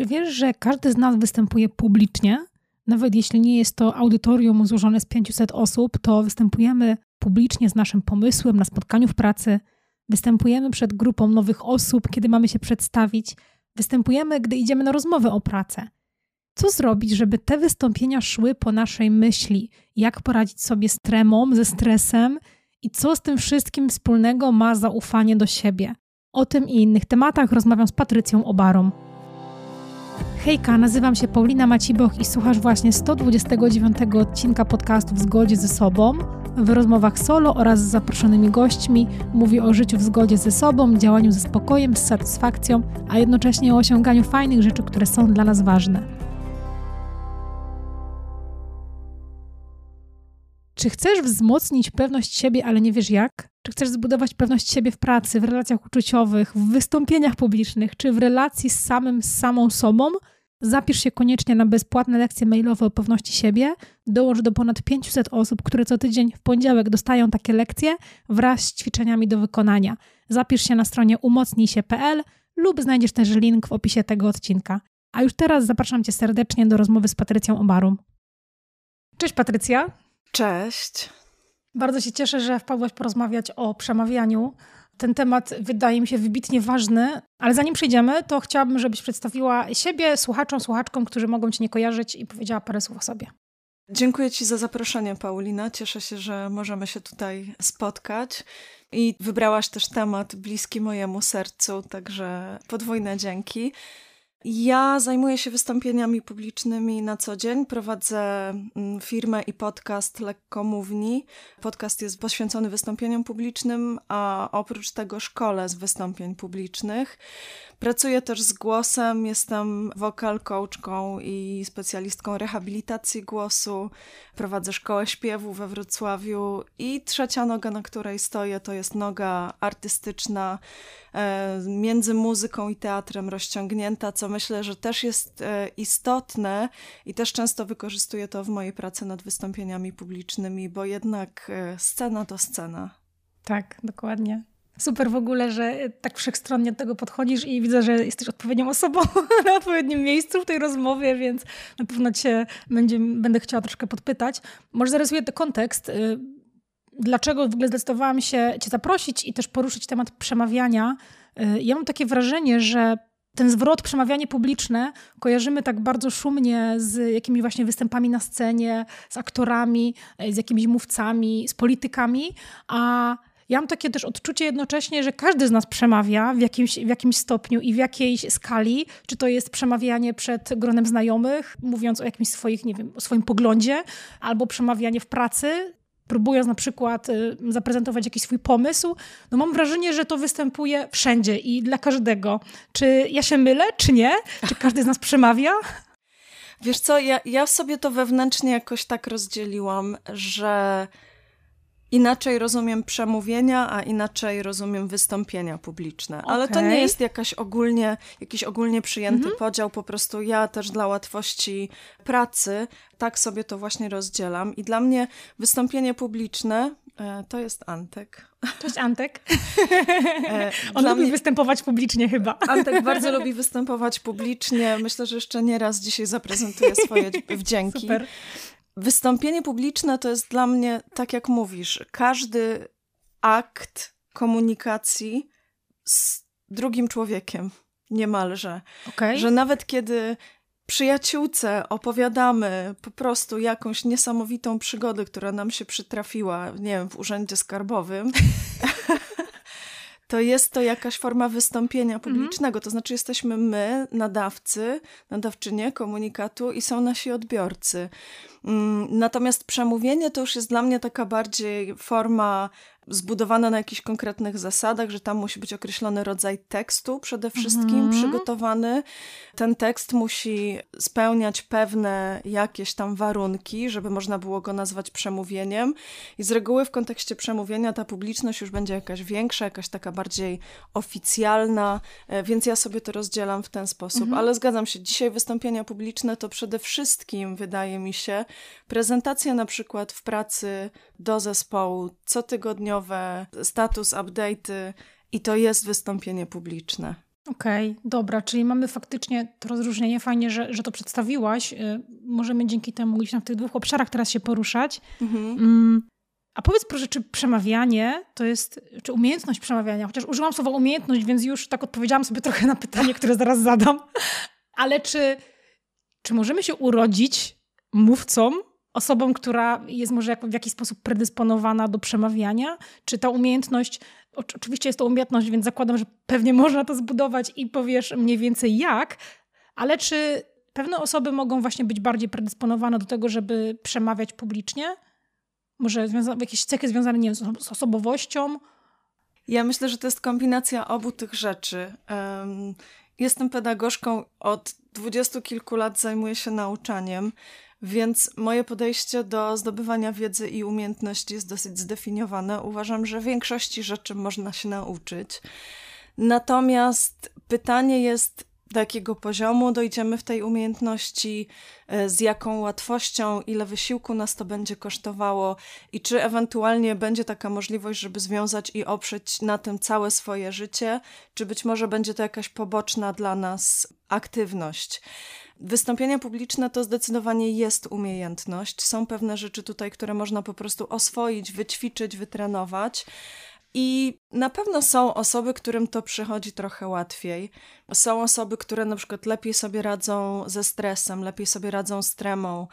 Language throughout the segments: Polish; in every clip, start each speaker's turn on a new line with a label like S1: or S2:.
S1: Czy wiesz, że każdy z nas występuje publicznie? Nawet jeśli nie jest to audytorium złożone z 500 osób, to występujemy publicznie z naszym pomysłem na spotkaniu w pracy, występujemy przed grupą nowych osób, kiedy mamy się przedstawić, występujemy, gdy idziemy na rozmowę o pracę. Co zrobić, żeby te wystąpienia szły po naszej myśli? Jak poradzić sobie z tremą, ze stresem i co z tym wszystkim wspólnego ma zaufanie do siebie? O tym i innych tematach rozmawiam z Patrycją Obarą. Hejka, nazywam się Paulina Maciboch i słuchasz właśnie 129 odcinka podcastu W zgodzie ze sobą. W rozmowach solo oraz z zaproszonymi gośćmi mówię o życiu w zgodzie ze sobą, działaniu ze spokojem, z satysfakcją, a jednocześnie o osiąganiu fajnych rzeczy, które są dla nas ważne. Czy chcesz wzmocnić pewność siebie, ale nie wiesz jak? Czy chcesz zbudować pewność siebie w pracy, w relacjach uczuciowych, w wystąpieniach publicznych, czy w relacji z samym, z samą sobą? Zapisz się koniecznie na bezpłatne lekcje mailowe o pewności siebie. Dołącz do ponad 500 osób, które co tydzień w poniedziałek dostają takie lekcje wraz z ćwiczeniami do wykonania. Zapisz się na stronie umocnijsie.pl lub znajdziesz też link w opisie tego odcinka. A już teraz zapraszam Cię serdecznie do rozmowy z Patrycją Obarum. Cześć Patrycja.
S2: Cześć.
S1: Bardzo się cieszę, że wpadłaś porozmawiać o przemawianiu. Ten temat wydaje mi się wybitnie ważny, ale zanim przejdziemy, to chciałabym, żebyś przedstawiła siebie słuchaczom, słuchaczkom, którzy mogą Cię nie kojarzyć i powiedziała parę słów o sobie.
S2: Dziękuję Ci za zaproszenie, Paulina. Cieszę się, że możemy się tutaj spotkać. I wybrałaś też temat bliski mojemu sercu, także podwójne dzięki. Ja zajmuję się wystąpieniami publicznymi na co dzień. Prowadzę mm, firmę i podcast Lekkomówni. Podcast jest poświęcony wystąpieniom publicznym, a oprócz tego szkole z wystąpień publicznych. Pracuję też z głosem, jestem wokal coachką i specjalistką rehabilitacji głosu. Prowadzę szkołę śpiewu we Wrocławiu i trzecia noga, na której stoję, to jest noga artystyczna e, między muzyką i teatrem rozciągnięta, co myślę, że też jest e, istotne i też często wykorzystuję to w mojej pracy nad wystąpieniami publicznymi, bo jednak e, scena to scena.
S1: Tak, dokładnie super w ogóle, że tak wszechstronnie do tego podchodzisz i widzę, że jesteś odpowiednią osobą na odpowiednim miejscu w tej rozmowie, więc na pewno cię będzie, będę chciała troszkę podpytać. Może zarysuję ten kontekst. Y, dlaczego w ogóle zdecydowałam się cię zaprosić i też poruszyć temat przemawiania? Y, ja mam takie wrażenie, że ten zwrot przemawianie publiczne kojarzymy tak bardzo szumnie z jakimiś właśnie występami na scenie, z aktorami, z jakimiś mówcami, z politykami, a ja mam takie też odczucie jednocześnie, że każdy z nas przemawia w jakimś, w jakimś stopniu i w jakiejś skali, czy to jest przemawianie przed gronem znajomych, mówiąc o jakimś swoich, nie wiem, swoim poglądzie, albo przemawianie w pracy, próbując na przykład y, zaprezentować jakiś swój pomysł, no mam wrażenie, że to występuje wszędzie i dla każdego. Czy ja się mylę, czy nie? Czy każdy z nas przemawia?
S2: Wiesz co, ja, ja sobie to wewnętrznie jakoś tak rozdzieliłam, że inaczej rozumiem przemówienia, a inaczej rozumiem wystąpienia publiczne. Okay. Ale to nie jest jakaś ogólnie, jakiś ogólnie przyjęty mm -hmm. podział, po prostu ja też dla łatwości pracy tak sobie to właśnie rozdzielam. I dla mnie wystąpienie publiczne e, to jest Antek.
S1: Cześć Antek. E, On lubi mnie... występować publicznie chyba.
S2: Antek bardzo lubi występować publicznie. Myślę, że jeszcze nie raz dzisiaj zaprezentuje swoje wdzięki. Super. Wystąpienie publiczne to jest dla mnie, tak jak mówisz, każdy akt komunikacji z drugim człowiekiem, niemalże. Okay. Że nawet kiedy przyjaciółce opowiadamy po prostu jakąś niesamowitą przygodę, która nam się przytrafiła, nie wiem, w urzędzie skarbowym, to jest to jakaś forma wystąpienia mhm. publicznego. To znaczy, jesteśmy my, nadawcy, nadawczynie komunikatu i są nasi odbiorcy. Mm, natomiast przemówienie to już jest dla mnie taka bardziej forma zbudowana na jakichś konkretnych zasadach, że tam musi być określony rodzaj tekstu przede wszystkim mm -hmm. przygotowany. Ten tekst musi spełniać pewne jakieś tam warunki, żeby można było go nazwać przemówieniem. I z reguły w kontekście przemówienia ta publiczność już będzie jakaś większa, jakaś taka bardziej oficjalna, e, więc ja sobie to rozdzielam w ten sposób. Mm -hmm. Ale zgadzam się, dzisiaj wystąpienia publiczne to przede wszystkim, wydaje mi się, prezentacja na przykład w pracy do zespołu cotygodniowo status, update'y i to jest wystąpienie publiczne.
S1: Okej, okay, dobra, czyli mamy faktycznie to rozróżnienie. Fajnie, że, że to przedstawiłaś. Y, możemy dzięki temu gdzieś w tych dwóch obszarach teraz się poruszać. Mhm. Mm, a powiedz proszę, czy przemawianie to jest, czy umiejętność przemawiania, chociaż użyłam słowa umiejętność, więc już tak odpowiedziałam sobie trochę na pytanie, które zaraz zadam, ale czy, czy możemy się urodzić mówcą, osobą, która jest może w jakiś sposób predysponowana do przemawiania? Czy ta umiejętność, oczywiście jest to umiejętność, więc zakładam, że pewnie można to zbudować i powiesz mniej więcej jak, ale czy pewne osoby mogą właśnie być bardziej predysponowane do tego, żeby przemawiać publicznie? Może jakieś cechy związane nie wiem, z osobowością?
S2: Ja myślę, że to jest kombinacja obu tych rzeczy. Um, jestem pedagogzką od dwudziestu kilku lat, zajmuję się nauczaniem, więc moje podejście do zdobywania wiedzy i umiejętności jest dosyć zdefiniowane. Uważam, że większości rzeczy można się nauczyć. Natomiast pytanie jest, do jakiego poziomu dojdziemy w tej umiejętności, e, z jaką łatwością, ile wysiłku nas to będzie kosztowało i czy ewentualnie będzie taka możliwość, żeby związać i oprzeć na tym całe swoje życie, czy być może będzie to jakaś poboczna dla nas aktywność. Wystąpienia publiczne to zdecydowanie jest umiejętność. Są pewne rzeczy tutaj, które można po prostu oswoić, wyćwiczyć, wytrenować. I na pewno są osoby, którym to przychodzi trochę łatwiej. Są osoby, które na przykład lepiej sobie radzą ze stresem, lepiej sobie radzą z tremą,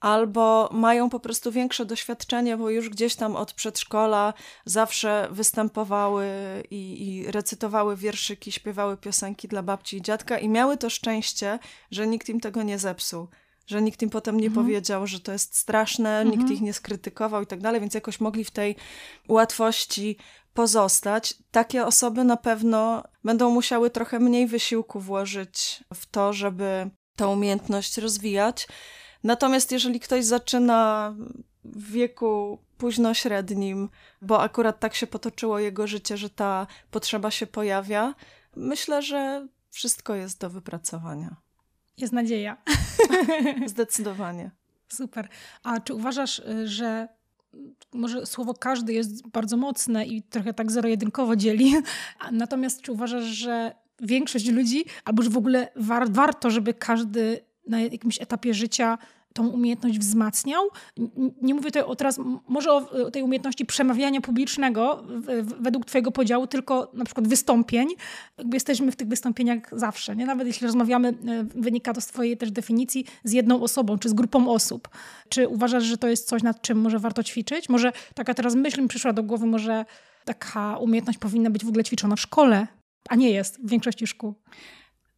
S2: albo mają po prostu większe doświadczenie, bo już gdzieś tam od przedszkola zawsze występowały i, i, recytowały wierszyki, śpiewały piosenki dla babci i dziadka i miały to szczęście, że nikt im tego nie zepsuł. Że nikt im potem nie mhm. powiedział, że to jest straszne, mhm. nikt ich nie skrytykował i tak dalej, więc jakoś mogli w tej łatwości pozostać. Takie osoby na pewno będą musiały trochę mniej wysiłku włożyć w to, żeby tę umiejętność rozwijać. Natomiast jeżeli ktoś zaczyna w wieku późno-średnim, bo akurat tak się potoczyło jego życie, że ta potrzeba się pojawia, myślę, że wszystko jest do wypracowania.
S1: Jest nadzieja.
S2: Zdecydowanie.
S1: Super. A czy uważasz, y, że może słowo każdy jest bardzo mocne i trochę tak zero-jedynkowo dzieli, natomiast czy uważasz, że większość ludzi, albo że w ogóle war, warto, żeby każdy na jakimś etapie życia tą umiejętność wzmacniał. Nie mówię tutaj teraz, może o tej umiejętności przemawiania publicznego według twojego podziału, tylko na przykład wystąpień. Jakby jesteśmy w tych wystąpieniach zawsze, nie? Nawet jeśli rozmawiamy, e, wynika to z twojej też definicji, z jedną osobą, czy z grupą osób. Czy uważasz, że to jest coś, nad czym może warto ćwiczyć? Może taka teraz myśl mi przyszła do głowy, może taka umiejętność powinna być w ogóle ćwiczona w szkole, a nie jest w większości szkół.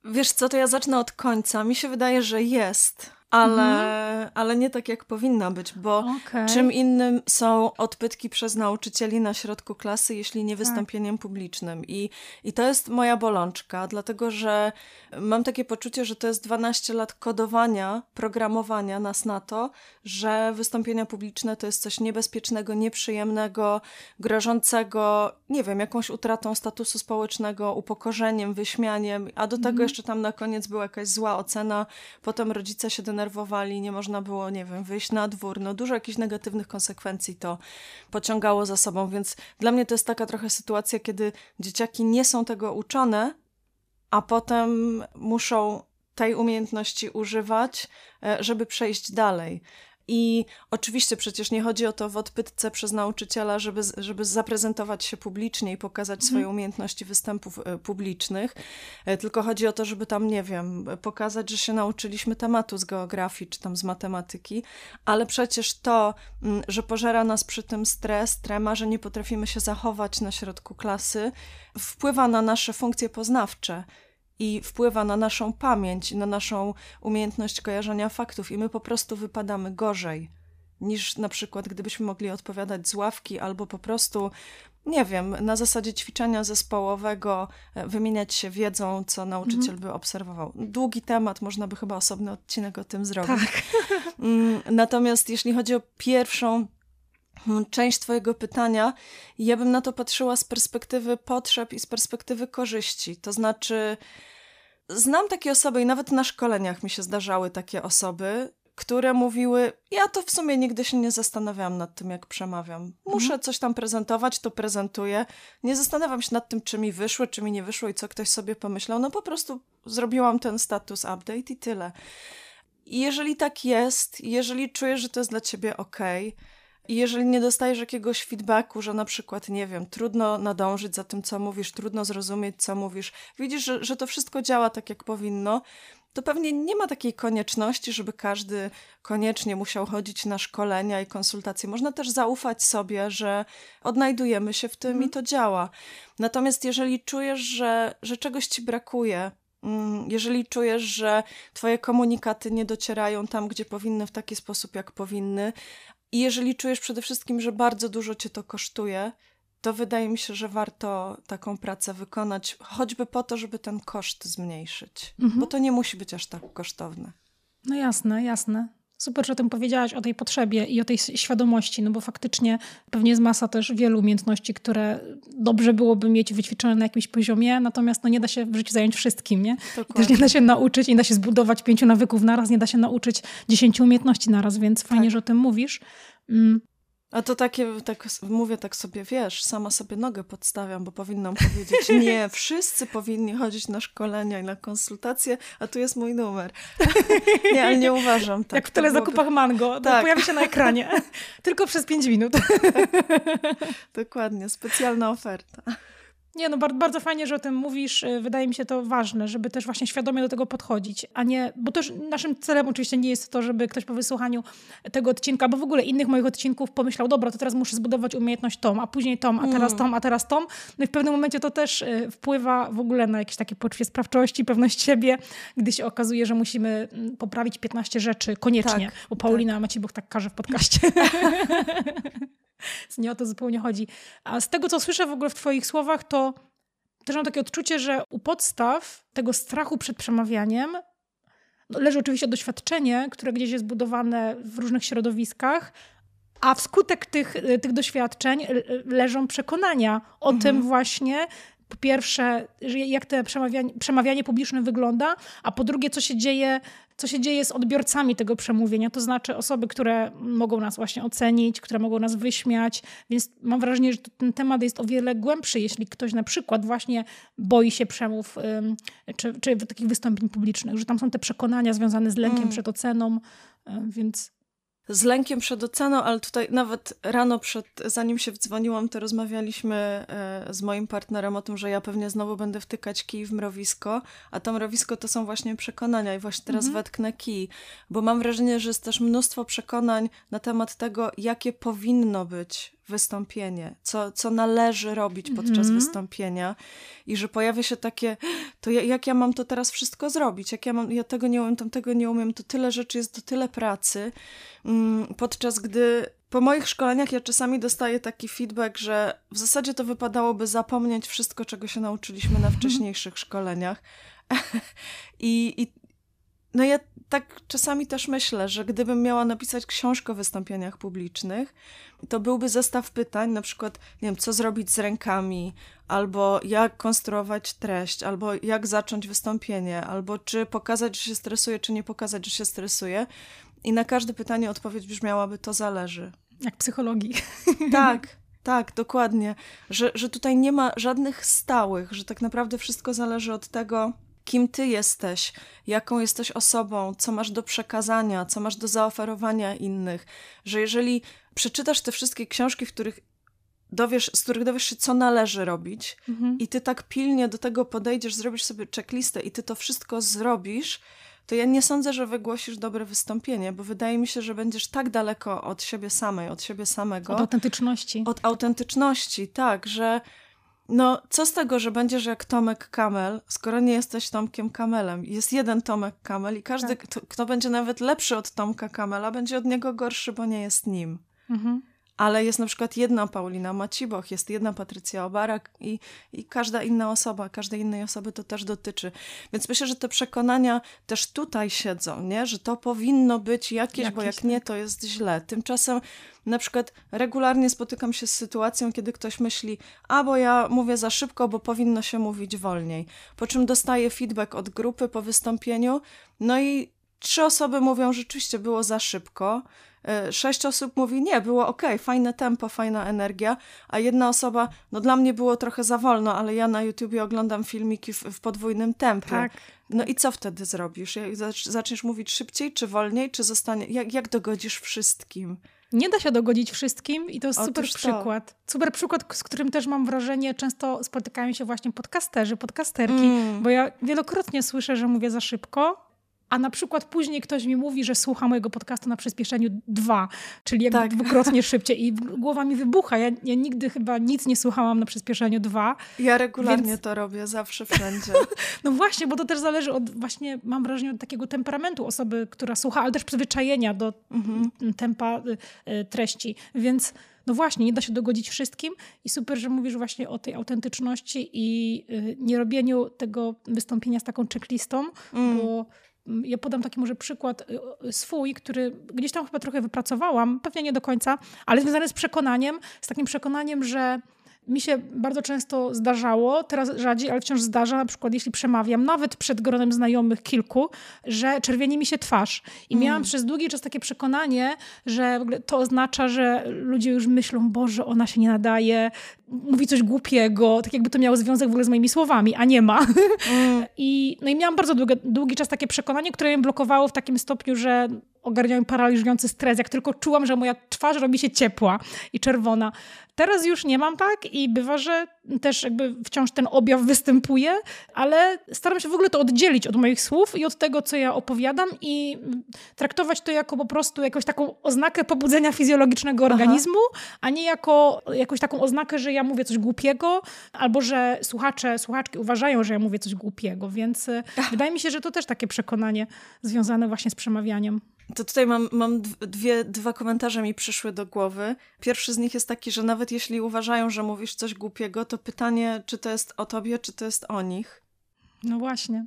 S2: Wiesz co, to ja zacznę od końca. Mi się wydaje, że jest ale, mhm. ale nie tak jak powinna być, bo okay. czym innym są odpytki przez nauczycieli na środku klasy, jeśli nie tak. wystąpieniem tak. publicznym. I, I to jest moja bolączka, dlatego że mam takie poczucie, że to jest 12 lat kodowania, programowania nas na to, że wystąpienia publiczne to jest coś niebezpiecznego, nieprzyjemnego, grożącego, nie wiem, jakąś utratą statusu społecznego, upokorzeniem, wyśmianiem, a do tego mhm. jeszcze tam na koniec była jakaś zła ocena, potem rodzice się denerwowali denerwowali, nie można było, nie wiem, wyjść na dwór. No dużo jakichś negatywnych konsekwencji to pociągało za sobą, więc dla mnie to jest taka trochę sytuacja, kiedy dzieciaki nie są tego uczone, a potem muszą tej umiejętności używać, e, żeby przejść dalej. I oczywiście przecież nie chodzi o to w odpytce przez nauczyciela, żeby, żeby zaprezentować się publicznie i pokazać mhm. swoje umiejętności występów e, publicznych, e, tylko chodzi o to, żeby tam, nie wiem, pokazać, że się nauczyliśmy tematu z geografii czy tam z matematyki, ale przecież to, mm, że pożera nas przy tym stres, trema, że nie potrafimy się zachować na środku klasy, wpływa na nasze funkcje poznawcze i wpływa na naszą pamięć, na naszą umiejętność kojarzenia faktów, i my po prostu wypadamy gorzej niż na przykład gdybyśmy mogli odpowiadać z ławki albo po prostu, nie wiem, na zasadzie ćwiczenia zespołowego, e, wymieniać się wiedzą, co nauczyciel mhm. by obserwował. Długi temat, można by chyba osobny odcinek o tym zrobić.
S1: Tak.
S2: Mm, natomiast jeśli chodzi o pierwszą część Twojego pytania, ja bym na to patrzyła z perspektywy potrzeb i z perspektywy korzyści. To znaczy, znam takie osoby i nawet na szkoleniach mi się zdarzały takie osoby, które mówiły: Ja to w sumie nigdy się nie zastanawiałam nad tym, jak przemawiam. Muszę mhm. coś tam prezentować, to prezentuję. Nie zastanawiam się nad tym, czy mi wyszło, czy mi nie wyszło i co ktoś sobie pomyślał. No po prostu zrobiłam ten status update i tyle. I jeżeli tak jest, jeżeli czujesz, że to jest dla ciebie ok, i jeżeli nie dostajesz jakiegoś feedbacku, że na przykład, nie wiem, trudno nadążyć za tym, co mówisz, trudno zrozumieć, co mówisz, widzisz, że, że to wszystko działa tak, jak powinno, to pewnie nie ma takiej konieczności, żeby każdy koniecznie musiał chodzić na szkolenia i konsultacje. Można też zaufać sobie, że odnajdujemy się w tym mm. i to działa. Natomiast jeżeli czujesz, że, że czegoś ci brakuje, mm, jeżeli czujesz, że Twoje komunikaty nie docierają tam, gdzie powinny, w taki sposób, jak powinny, i jeżeli czujesz przede wszystkim, że bardzo dużo cię to kosztuje, to wydaje mi się, że warto taką pracę wykonać, choćby po to, żeby ten koszt zmniejszyć. Mhm. Bo to nie musi być aż tak kosztowne.
S1: No jasne, jasne. Super, że o tym powiedziałaś, o tej potrzebie i o tej świadomości, no bo faktycznie pewnie jest masa też wielu umiejętności, które dobrze byłoby mieć wyćwiczone na jakimś poziomie, natomiast no nie da się w życiu zająć wszystkim, nie? Też nie da się nauczyć, nie da się zbudować pięciu nawyków naraz, nie da się nauczyć dziesięciu umiejętności naraz, więc fajnie, tak. że o tym mówisz.
S2: A to takie, tak mówię tak sobie, wiesz, sama sobie nogę podstawiam, bo powinnam powiedzieć, nie, wszyscy powinni chodzić na szkolenia i na konsultacje, a tu jest mój numer. nie, ale nie uważam tak.
S1: Jak w telezakupach mango, tak. pojawi się na ekranie. Tylko przez pięć minut.
S2: Dokładnie, specjalna oferta.
S1: Nie, no bardzo, bardzo fajnie, że o tym mówisz. Y, wydaje mi się to ważne, żeby też właśnie świadomie do tego podchodzić, a nie, bo też naszym celem oczywiście nie jest to, żeby ktoś po wysłuchaniu tego odcinka, bo w ogóle innych moich odcinków pomyślał, dobra, to teraz muszę zbudować umiejętność tom, a później tom, a teraz mm. tom, a teraz tom. No i w pewnym momencie to też y, wpływa w ogóle na jakieś takie poczucie sprawczości, pewność siebie, gdy się okazuje, że musimy mm, poprawić 15 rzeczy koniecznie, tak, bo Paulina tak. Maciejbuk tak każe w podcaście. nie o to zupełnie chodzi. A z tego, co słyszę w ogóle w Twoich słowach, to też mam takie odczucie, że u podstaw tego strachu przed przemawianiem leży oczywiście doświadczenie, które gdzieś jest budowane w różnych środowiskach, a wskutek tych, tych doświadczeń leżą przekonania o mhm. tym właśnie, po pierwsze, jak to przemawianie, przemawianie publiczne wygląda, a po drugie, co się dzieje co się dzieje z odbiorcami tego przemówienia, to znaczy osoby, które mogą nas właśnie ocenić, które mogą nas wyśmiać, więc mam wrażenie, że ten temat jest o wiele głębszy, jeśli ktoś na przykład właśnie boi się przemów czy, czy takich wystąpień publicznych, że tam są te przekonania związane z lękiem mm. przed oceną, więc
S2: z lękiem przed oceną, ale tutaj nawet rano przed, zanim się wdzwoniłam, to rozmawialiśmy e, z moim partnerem o tym, że ja pewnie znowu będę wtykać kij w mrowisko, a to mrowisko to są właśnie przekonania i właśnie teraz mhm. wetknę kij, bo mam wrażenie, że jest też mnóstwo przekonań na temat tego, jakie powinno być wystąpienie, co, co należy robić podczas mm -hmm. wystąpienia i że pojawia się takie, to ja, jak ja mam to teraz wszystko zrobić, jak ja mam, ja tego nie umiem, tamtego nie umiem, to tyle rzeczy jest, to tyle pracy, mm, podczas gdy po moich szkoleniach ja czasami dostaję taki feedback, że w zasadzie to wypadałoby zapomnieć wszystko, czego się nauczyliśmy na wcześniejszych szkoleniach. I, I no ja tak czasami też myślę, że gdybym miała napisać książkę o wystąpieniach publicznych, to byłby zestaw pytań, na przykład, nie wiem, co zrobić z rękami, albo jak konstruować treść, albo jak zacząć wystąpienie, albo czy pokazać, że się stresuje, czy nie pokazać, że się stresuje. I na każde pytanie odpowiedź brzmiałaby to zależy.
S1: Jak psychologii.
S2: Tak, tak, dokładnie. Że, że tutaj nie ma żadnych stałych, że tak naprawdę wszystko zależy od tego, kim ty jesteś, jaką jesteś osobą, co masz do przekazania, co masz do zaoferowania innych, że jeżeli przeczytasz te wszystkie książki, w których dowiesz, z których dowiesz się, co należy robić, mhm. i ty tak pilnie do tego podejdziesz, zrobisz sobie checklistę i ty to wszystko zrobisz, to ja nie sądzę, że wygłosisz dobre wystąpienie, bo wydaje mi się, że będziesz tak daleko od siebie samej, od siebie samego.
S1: Od autentyczności.
S2: Od autentyczności, tak, że no, co z tego, że będziesz jak Tomek Kamel, skoro nie jesteś Tomkiem Kamelem? Jest jeden Tomek Kamel i każdy, tak. kto, kto, będzie nawet lepszy od Tomka Kamela, będzie od niego gorszy, bo nie jest nim. Mhm ale jest na przykład jedna Paulina Maciboch, jest jedna Patrycja Obarak i, i każda inna osoba, każdej innej osoby to też dotyczy. Więc myślę, że te przekonania też tutaj siedzą, nie? że to powinno być jakieś, jakieś bo jak nie, tak. to jest źle. Tymczasem na przykład regularnie spotykam się z sytuacją, kiedy ktoś myśli, a bo ja mówię za szybko, bo powinno się mówić wolniej. Po czym dostaję feedback od grupy po wystąpieniu, no i trzy osoby mówią, że rzeczywiście było za szybko. E, sześć osób mówi, nie, było ok, fajne tempo, fajna energia, a jedna osoba, no dla mnie było trochę za wolno, ale ja na YouTubie oglądam filmiki w, w podwójnym tempie.
S1: Tak.
S2: No i co wtedy zrobisz? Zaczniesz mówić szybciej, czy wolniej, czy zostanie, jak, jak dogodzisz wszystkim?
S1: Nie da się dogodzić wszystkim i to jest Otóż super to. przykład. Super przykład, z którym też mam wrażenie, często spotykają się właśnie podcasterzy, podcasterki, mm. bo ja wielokrotnie słyszę, że mówię za szybko, a na przykład później ktoś mi mówi, że słucha mojego podcastu na przyspieszeniu dwa, czyli jakby tak. dwukrotnie szybciej i głowa mi wybucha. Ja, ja, nigdy chyba nic nie słuchałam na przyspieszeniu dwa.
S2: Ja regularnie więc... to robię, zawsze, wszędzie.
S1: no właśnie, bo to też zależy od właśnie, mam wrażenie, od takiego temperamentu osoby, która słucha, ale też przyzwyczajenia do mhm. tempa y, y, treści. Więc no właśnie, nie da się dogodzić wszystkim i super, że mówisz właśnie o tej autentyczności i y, nie robieniu tego wystąpienia z taką checklistą, mm. bo ja podam taki może przykład y, swój, który gdzieś tam chyba trochę wypracowałam, pewnie nie do końca, ale związany z przekonaniem, z takim przekonaniem, że mi się bardzo często zdarzało, teraz rzadziej, ale wciąż zdarza, na przykład jeśli przemawiam, nawet przed gronem znajomych kilku, że czerwieni mi się twarz. I mm. miałam przez długi czas takie przekonanie, że to oznacza, że ludzie już myślą, Boże, ona się nie nadaje, mówi coś głupiego, tak jakby to miało związek w ogóle z moimi słowami, a nie ma. Mm. I, no i miałam bardzo długi, długi czas takie przekonanie, które mnie blokowało w takim stopniu, że ogarniał mi paraliżujący stres, jak tylko czułam, że moja twarz robi się ciepła i czerwona. Teraz już nie mam tak i bywa, że też jakby wciąż ten objaw występuje, ale staram się w ogóle to oddzielić od moich słów i od tego, co ja opowiadam i traktować to jako po prostu jakąś taką oznakę pobudzenia fizjologicznego organizmu, Aha. a nie jako jakąś taką oznakę, że ja mówię coś głupiego, albo że słuchacze, słuchaczki uważają, że ja mówię coś głupiego, więc Ach. wydaje mi się, że to też takie przekonanie związane właśnie z przemawianiem.
S2: To tutaj mam, mam dwie, dwa komentarze mi przyszły do głowy. Pierwszy z nich jest taki, że nawet jeśli uważają, że mówisz coś głupiego, to pytanie, czy to jest o tobie, czy to jest o nich.
S1: No właśnie.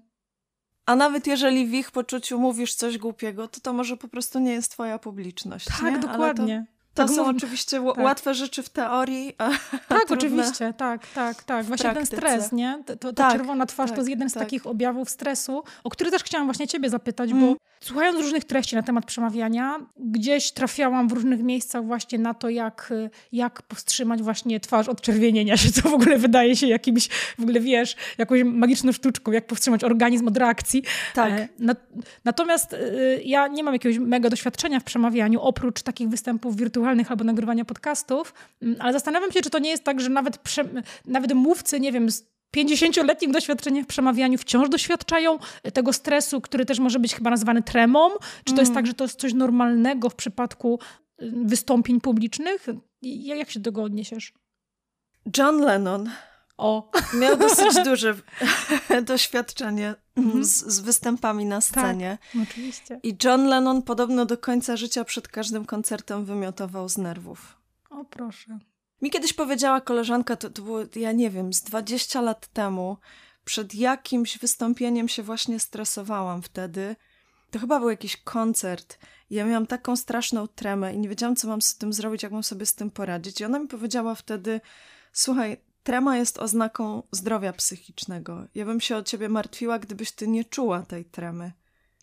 S2: A nawet jeżeli w ich poczuciu mówisz coś głupiego, to to może po prostu nie jest twoja publiczność.
S1: Tak, nie? dokładnie.
S2: To tak, są oczywiście tak. łatwe rzeczy w teorii.
S1: Tak, oczywiście, tak, tak, tak. Właśnie praktyce. ten stres, nie? To, to ta tak, czerwona twarz tak, to jest jeden z tak. takich objawów stresu, o który też chciałam właśnie ciebie zapytać, mm. bo słuchając różnych treści na temat przemawiania, gdzieś trafiałam w różnych miejscach właśnie na to, jak, jak powstrzymać właśnie twarz od czerwienienia się, co w ogóle wydaje się jakimś, w ogóle wiesz, jakąś magiczną sztuczką, jak powstrzymać organizm od reakcji.
S2: Tak. E,
S1: natomiast e, ja nie mam jakiegoś mega doświadczenia w przemawianiu, oprócz takich występów wirtualnych, albo nagrywania podcastów, mm, ale zastanawiam się, czy to nie jest tak, że nawet, prze, nawet mówcy, nie wiem, z 50-letnim doświadczeniem w przemawianiu wciąż doświadczają tego stresu, który też może być chyba nazwany tremą? Czy to jest mm. tak, że to jest coś normalnego w przypadku y, wystąpień publicznych? Jak się do tego odniesiesz?
S2: John Lennon
S1: o.
S2: Miał dosyć duże doświadczenie mhm. z, z, występami na scenie.
S1: Tak, oczywiście.
S2: I John Lennon podobno do końca życia przed każdym koncertem wymiotował z nerwów.
S1: O, proszę.
S2: Mi kiedyś powiedziała koleżanka, to, to było, ja nie wiem, z 20 lat temu, przed jakimś wystąpieniem się właśnie stresowałam wtedy. To chyba był jakiś koncert. Ja miałam taką straszną tremę i nie wiedziałam, co mam z tym zrobić, jak mam sobie z tym poradzić. I ona mi powiedziała wtedy: Słuchaj, Trema jest oznaką zdrowia psychicznego. Ja bym się o ciebie martwiła, gdybyś ty nie czuła tej tremy.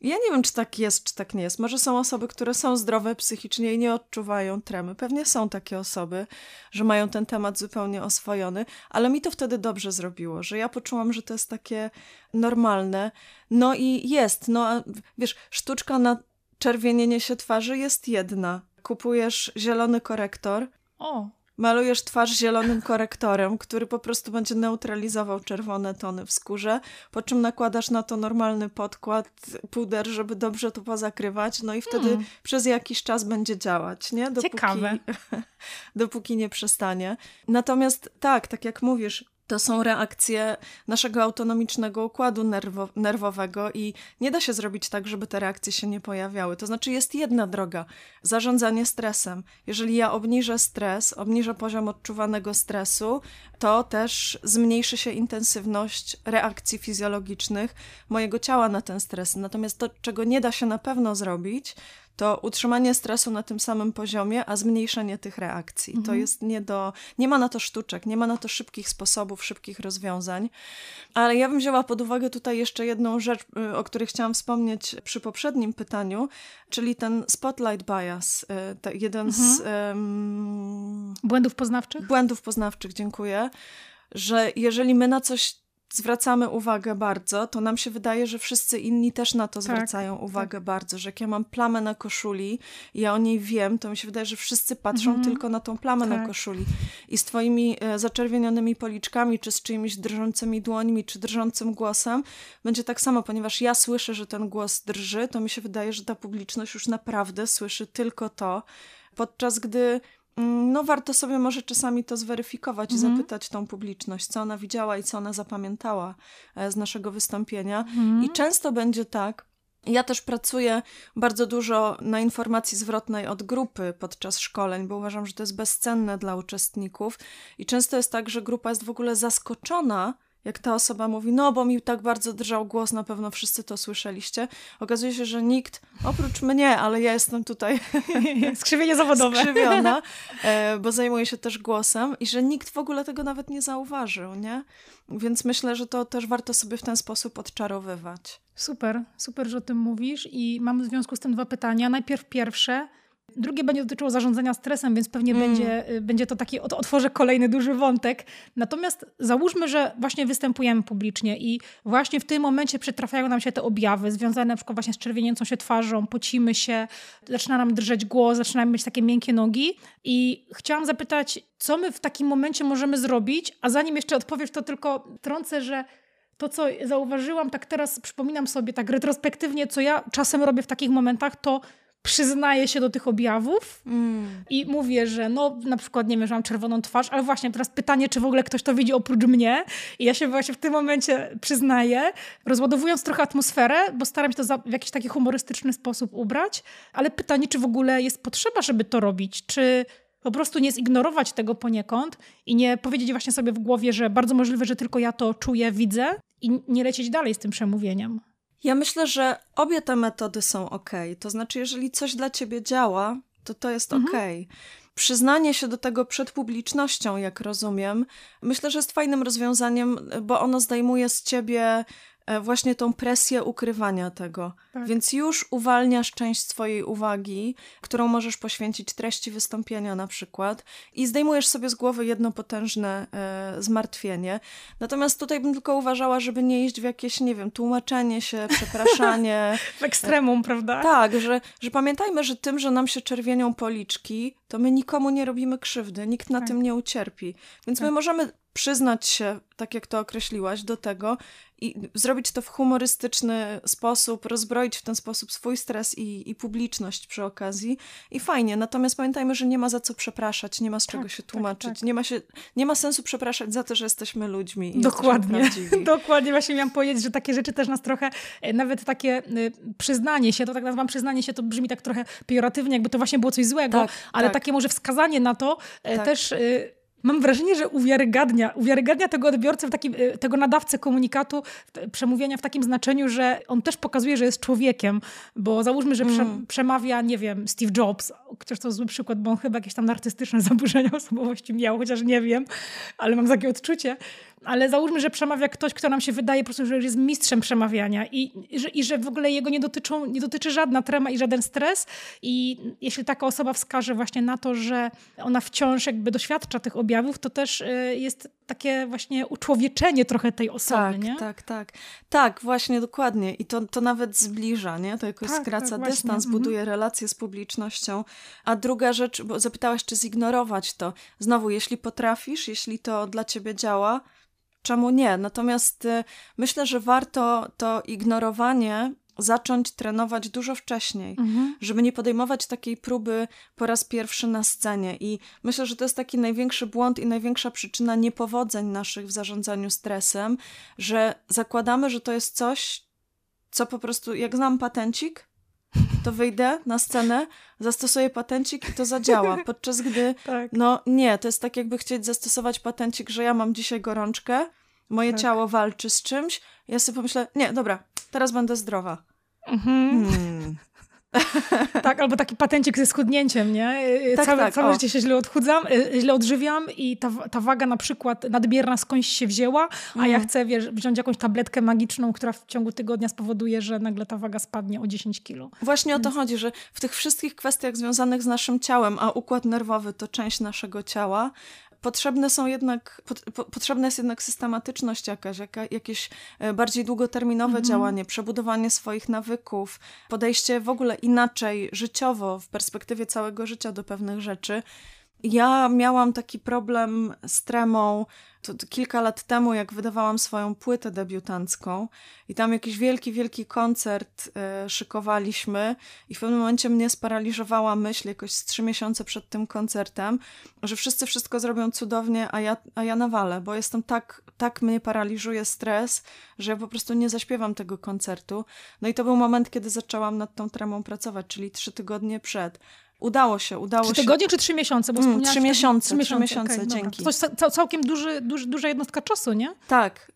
S2: ja nie wiem, czy tak jest, czy tak nie jest. Może są osoby, które są zdrowe psychicznie i nie odczuwają tremy. Pewnie są takie osoby, że mają ten temat zupełnie oswojony, ale mi to wtedy dobrze zrobiło, że ja poczułam, że to jest takie normalne. No i jest, no wiesz, sztuczka na czerwienienie się twarzy jest jedna. Kupujesz zielony korektor.
S1: O
S2: malujesz twarz zielonym korektorem, który po prostu będzie neutralizował czerwone tony w skórze, po czym nakładasz na to normalny podkład, puder, żeby dobrze to pozakrywać, no i wtedy hmm. przez jakiś czas będzie działać, nie?
S1: Dopóki, Ciekawe.
S2: dopóki nie przestanie. Natomiast tak, tak jak mówisz, to są reakcje naszego autonomicznego układu nerwo nerwowego i nie da się zrobić tak, żeby te reakcje się nie pojawiały. To znaczy jest jedna droga, zarządzanie stresem. Jeżeli ja obniżę stres, obniżę poziom odczuwanego stresu, to też zmniejszy się intensywność reakcji fizjologicznych mojego ciała na ten stres. Natomiast to, czego nie da się na pewno zrobić, to utrzymanie stresu na tym samym poziomie, a zmniejszenie tych reakcji. Mhm. To jest nie do. Nie ma na to sztuczek, nie ma na to szybkich sposobów, szybkich rozwiązań. Ale ja bym wzięła pod uwagę tutaj jeszcze jedną rzecz, y, o której chciałam wspomnieć przy poprzednim pytaniu, czyli ten spotlight bias. Y, jeden mhm. z. Um,
S1: błędów poznawczych?
S2: Błędów poznawczych, dziękuję. Że jeżeli my na coś zwracamy uwagę bardzo, to nam się wydaje, że wszyscy inni też na to tak, zwracają tak, uwagę tak. bardzo, że jak ja mam plamę na koszuli i ja o niej wiem, to mi się wydaje, że wszyscy patrzą mhm. tylko na tą plamę tak. na koszuli. I z twoimi e, zaczerwienionymi policzkami, czy z czyimiś drżącymi dłońmi, czy drżącym głosem, będzie tak samo, ponieważ ja słyszę, że ten głos drży, to mi się wydaje, że ta publiczność już naprawdę słyszy tylko to, podczas gdy no warto sobie może czasami to zweryfikować mhm. i zapytać tą publiczność, co ona widziała i co ona zapamiętała e, z naszego wystąpienia. Mhm. I często będzie tak, ja też pracuję bardzo dużo na informacji zwrotnej od grupy podczas szkoleń, bo uważam, że to jest bezcenne dla uczestników. I często jest tak, że grupa jest w ogóle zaskoczona, jak ta osoba mówi, no bo mi tak bardzo drżał głos, na pewno wszyscy to słyszeliście. Okazuje się, że nikt, oprócz mnie, ale ja jestem tutaj
S1: skrzywienie zawodowe.
S2: skrzywiona, e, bo zajmuję się też głosem i że nikt w ogóle tego nawet nie zauważył, nie? Więc myślę, że to też warto sobie w ten sposób odczarowywać.
S1: Super, super, że o tym mówisz i mam w związku z tym dwa pytania. Najpierw pierwsze, Drugie będzie dotyczyło zarządzania stresem, więc pewnie mm. będzie, y, będzie to taki, otworzę kolejny duży wątek. Natomiast załóżmy, że właśnie występujemy publicznie i właśnie w tym momencie przytrafiają nam się te objawy związane na przykład właśnie z czerwienięcą się twarzą, pocimy się, zaczyna nam drżeć głos, zaczynają mieć takie miękkie nogi. I chciałam zapytać, co my w takim momencie możemy zrobić? A zanim jeszcze odpowiesz, to tylko trącę, że to, co zauważyłam, tak teraz przypominam sobie tak retrospektywnie, co ja czasem robię w takich momentach, to przyznaję się do tych objawów mm. i mówię, że no na przykład, nie wiem, że mam czerwoną twarz, ale właśnie teraz pytanie, czy w ogóle ktoś to widzi oprócz mnie i ja się właśnie w tym momencie przyznaję, rozładowując trochę atmosferę, bo staram się to w jakiś taki humorystyczny sposób ubrać, ale pytanie, czy w ogóle jest potrzeba, żeby to robić, czy po prostu nie zignorować tego poniekąd i nie powiedzieć właśnie sobie w głowie, że bardzo możliwe, że tylko ja to czuję, widzę i nie lecieć dalej z tym przemówieniem.
S2: Ja myślę, że obie te metody są ok. To znaczy, jeżeli coś dla ciebie działa, to to jest mhm. ok. Przyznanie się do tego przed publicznością, jak rozumiem, myślę, że jest fajnym rozwiązaniem, bo ono zdejmuje z ciebie właśnie tą presję ukrywania tego. Tak. Więc już uwalniasz część swojej uwagi, którą możesz poświęcić treści wystąpienia na przykład i zdejmujesz sobie z głowy jedno potężne e, zmartwienie. Natomiast tutaj bym tylko uważała, żeby nie iść w jakieś, nie wiem, tłumaczenie się, przepraszanie.
S1: w ekstremum, prawda?
S2: Tak, że, że pamiętajmy, że tym, że nam się czerwienią policzki, to my nikomu nie robimy krzywdy, nikt na tak. tym nie ucierpi. Więc tak. my możemy przyznać się, tak jak to określiłaś, do tego i zrobić to w humorystyczny sposób, rozbroić w ten sposób swój stres i, i publiczność przy okazji. I fajnie. Natomiast pamiętajmy, że nie ma za co przepraszać, nie ma z czego tak, się tak, tłumaczyć. Tak, tak. Nie, ma się, nie ma sensu przepraszać za to, że jesteśmy ludźmi.
S1: Dokładnie.
S2: Jesteśmy
S1: Dokładnie. Właśnie miałam powiedzieć, że takie rzeczy też nas trochę, e, nawet takie y, przyznanie się, to tak nazywam przyznanie się, to brzmi tak trochę pejoratywnie, jakby to właśnie było coś złego, tak, ale tak. takie może wskazanie na to e, też y, mam wrażenie, że uwiarygadnia, uwiarygadnia tego odbiorcę, takim, y, tego nadawcę komunikatu, przemówienia w takim znaczeniu, że on też pokazuje, że jest człowiekiem, bo załóżmy, że prze, mm. przemawia, nie wiem, Steve Jobs, chociaż to zły przykład, bo on chyba jakieś tam artystyczne zaburzenia osobowości miał, chociaż nie wiem, ale mam takie odczucie, ale załóżmy, że przemawia ktoś, kto nam się wydaje po prostu, że jest mistrzem przemawiania i, i, że, i że w ogóle jego nie, dotyczą, nie dotyczy żadna trema i żaden stres i jeśli taka osoba wskaże właśnie na to, że ona wciąż jakby doświadcza tych objawów, to też y, jest takie właśnie uczłowieczenie trochę tej osoby,
S2: tak,
S1: nie?
S2: Tak, tak, tak. właśnie, dokładnie. I to, to nawet zbliża, nie? To jakoś tak, skraca tak, dystans, mhm. buduje relacje z publicznością. A druga rzecz, bo zapytałaś, czy zignorować to. Znowu, jeśli potrafisz, jeśli to dla ciebie działa, czemu nie? Natomiast y, myślę, że warto to ignorowanie zacząć trenować dużo wcześniej, mhm. żeby nie podejmować takiej próby po raz pierwszy na scenie. I myślę, że to jest taki największy błąd i największa przyczyna niepowodzeń naszych w zarządzaniu stresem, że zakładamy, że to jest coś, co po prostu, jak znam patencik, to wyjdę na scenę, zastosuję patencik i to zadziała. Podczas gdy, tak. no nie, to jest tak jakby chcieć zastosować patencik, że ja mam dzisiaj gorączkę, moje tak. ciało walczy z czymś, ja sobie pomyślę, nie, dobra, teraz będę zdrowa. Mhm.
S1: Hmm. tak, albo taki patencik ze schudnięciem, nie? Y, y, tak, całe, tak, całe życie się źle odchudzam, y, źle odżywiam i ta, ta waga na przykład nadmierna skądś się wzięła, a mm. ja chcę wiesz, wziąć jakąś tabletkę magiczną, która w ciągu tygodnia spowoduje, że nagle ta waga spadnie o 10 kilo.
S2: Właśnie Więc... o to chodzi, że w tych wszystkich kwestiach związanych z naszym ciałem, a układ nerwowy to część naszego ciała, potrzebne są jednak, po, potrzebna jest jednak systematyczność jakaś, jaka, jakieś e, bardziej długoterminowe mhm. działanie, przebudowanie swoich nawyków, podejście w ogóle inaczej życiowo, w perspektywie całego życia do pewnych rzeczy. Ja miałam taki problem z tremą to, to kilka lat temu, jak wydawałam swoją płytę debiutancką i tam jakiś wielki, wielki koncert e, szykowaliśmy i w pewnym momencie mnie sparaliżowała myśl jakoś z trzy miesiące przed tym koncertem, że wszyscy wszystko zrobią cudownie, a ja, a ja nawalę, bo jestem tak, tak mnie paraliżuje stres, że ja po prostu nie zaśpiewam tego koncertu. No i to był moment, kiedy zaczęłam nad tą tremą pracować, czyli trzy tygodnie przed. Udało się, udało
S1: trzy
S2: się.
S1: Tygodnie czy trzy miesiące?
S2: Bo mm, trzy miesiące, trzy miesiące, trzy miesiące okay, dzięki.
S1: To jest całkiem duży, duży, duża jednostka czasu, nie?
S2: Tak,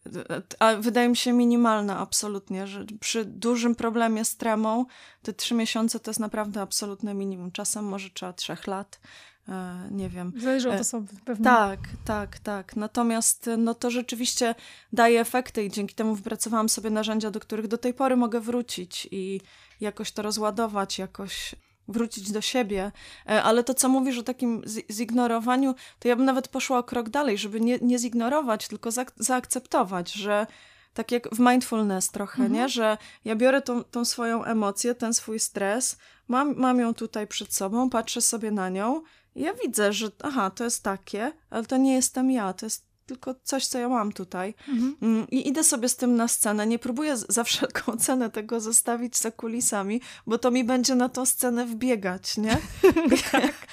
S2: a wydaje mi się minimalna absolutnie, że przy dużym problemie z tremą te trzy miesiące to jest naprawdę absolutne minimum. Czasem może trzeba trzech lat, e, nie wiem.
S1: Zależy od e, osoby pewnie.
S2: Tak, tak, tak. Natomiast no to rzeczywiście daje efekty i dzięki temu wypracowałam sobie narzędzia, do których do tej pory mogę wrócić i jakoś to rozładować, jakoś wrócić do siebie. E, ale to, co mówisz o takim zignorowaniu, to ja bym nawet poszła o krok dalej, żeby nie, nie zignorować, tylko za, zaakceptować, że tak jak w mindfulness trochę, mhm. nie? Że ja biorę tą, tą swoją emocję, ten swój stres, mam, mam ją tutaj przed sobą, patrzę sobie na nią i ja widzę, że aha, to jest takie, ale to nie jestem ja, to jest tylko coś, co ja mam tutaj. Mhm. Mm, I idę sobie z tym na scenę. Nie próbuję za wszelką cenę tego zostawić za kulisami, bo to mi będzie na tą scenę wbiegać, nie? tak.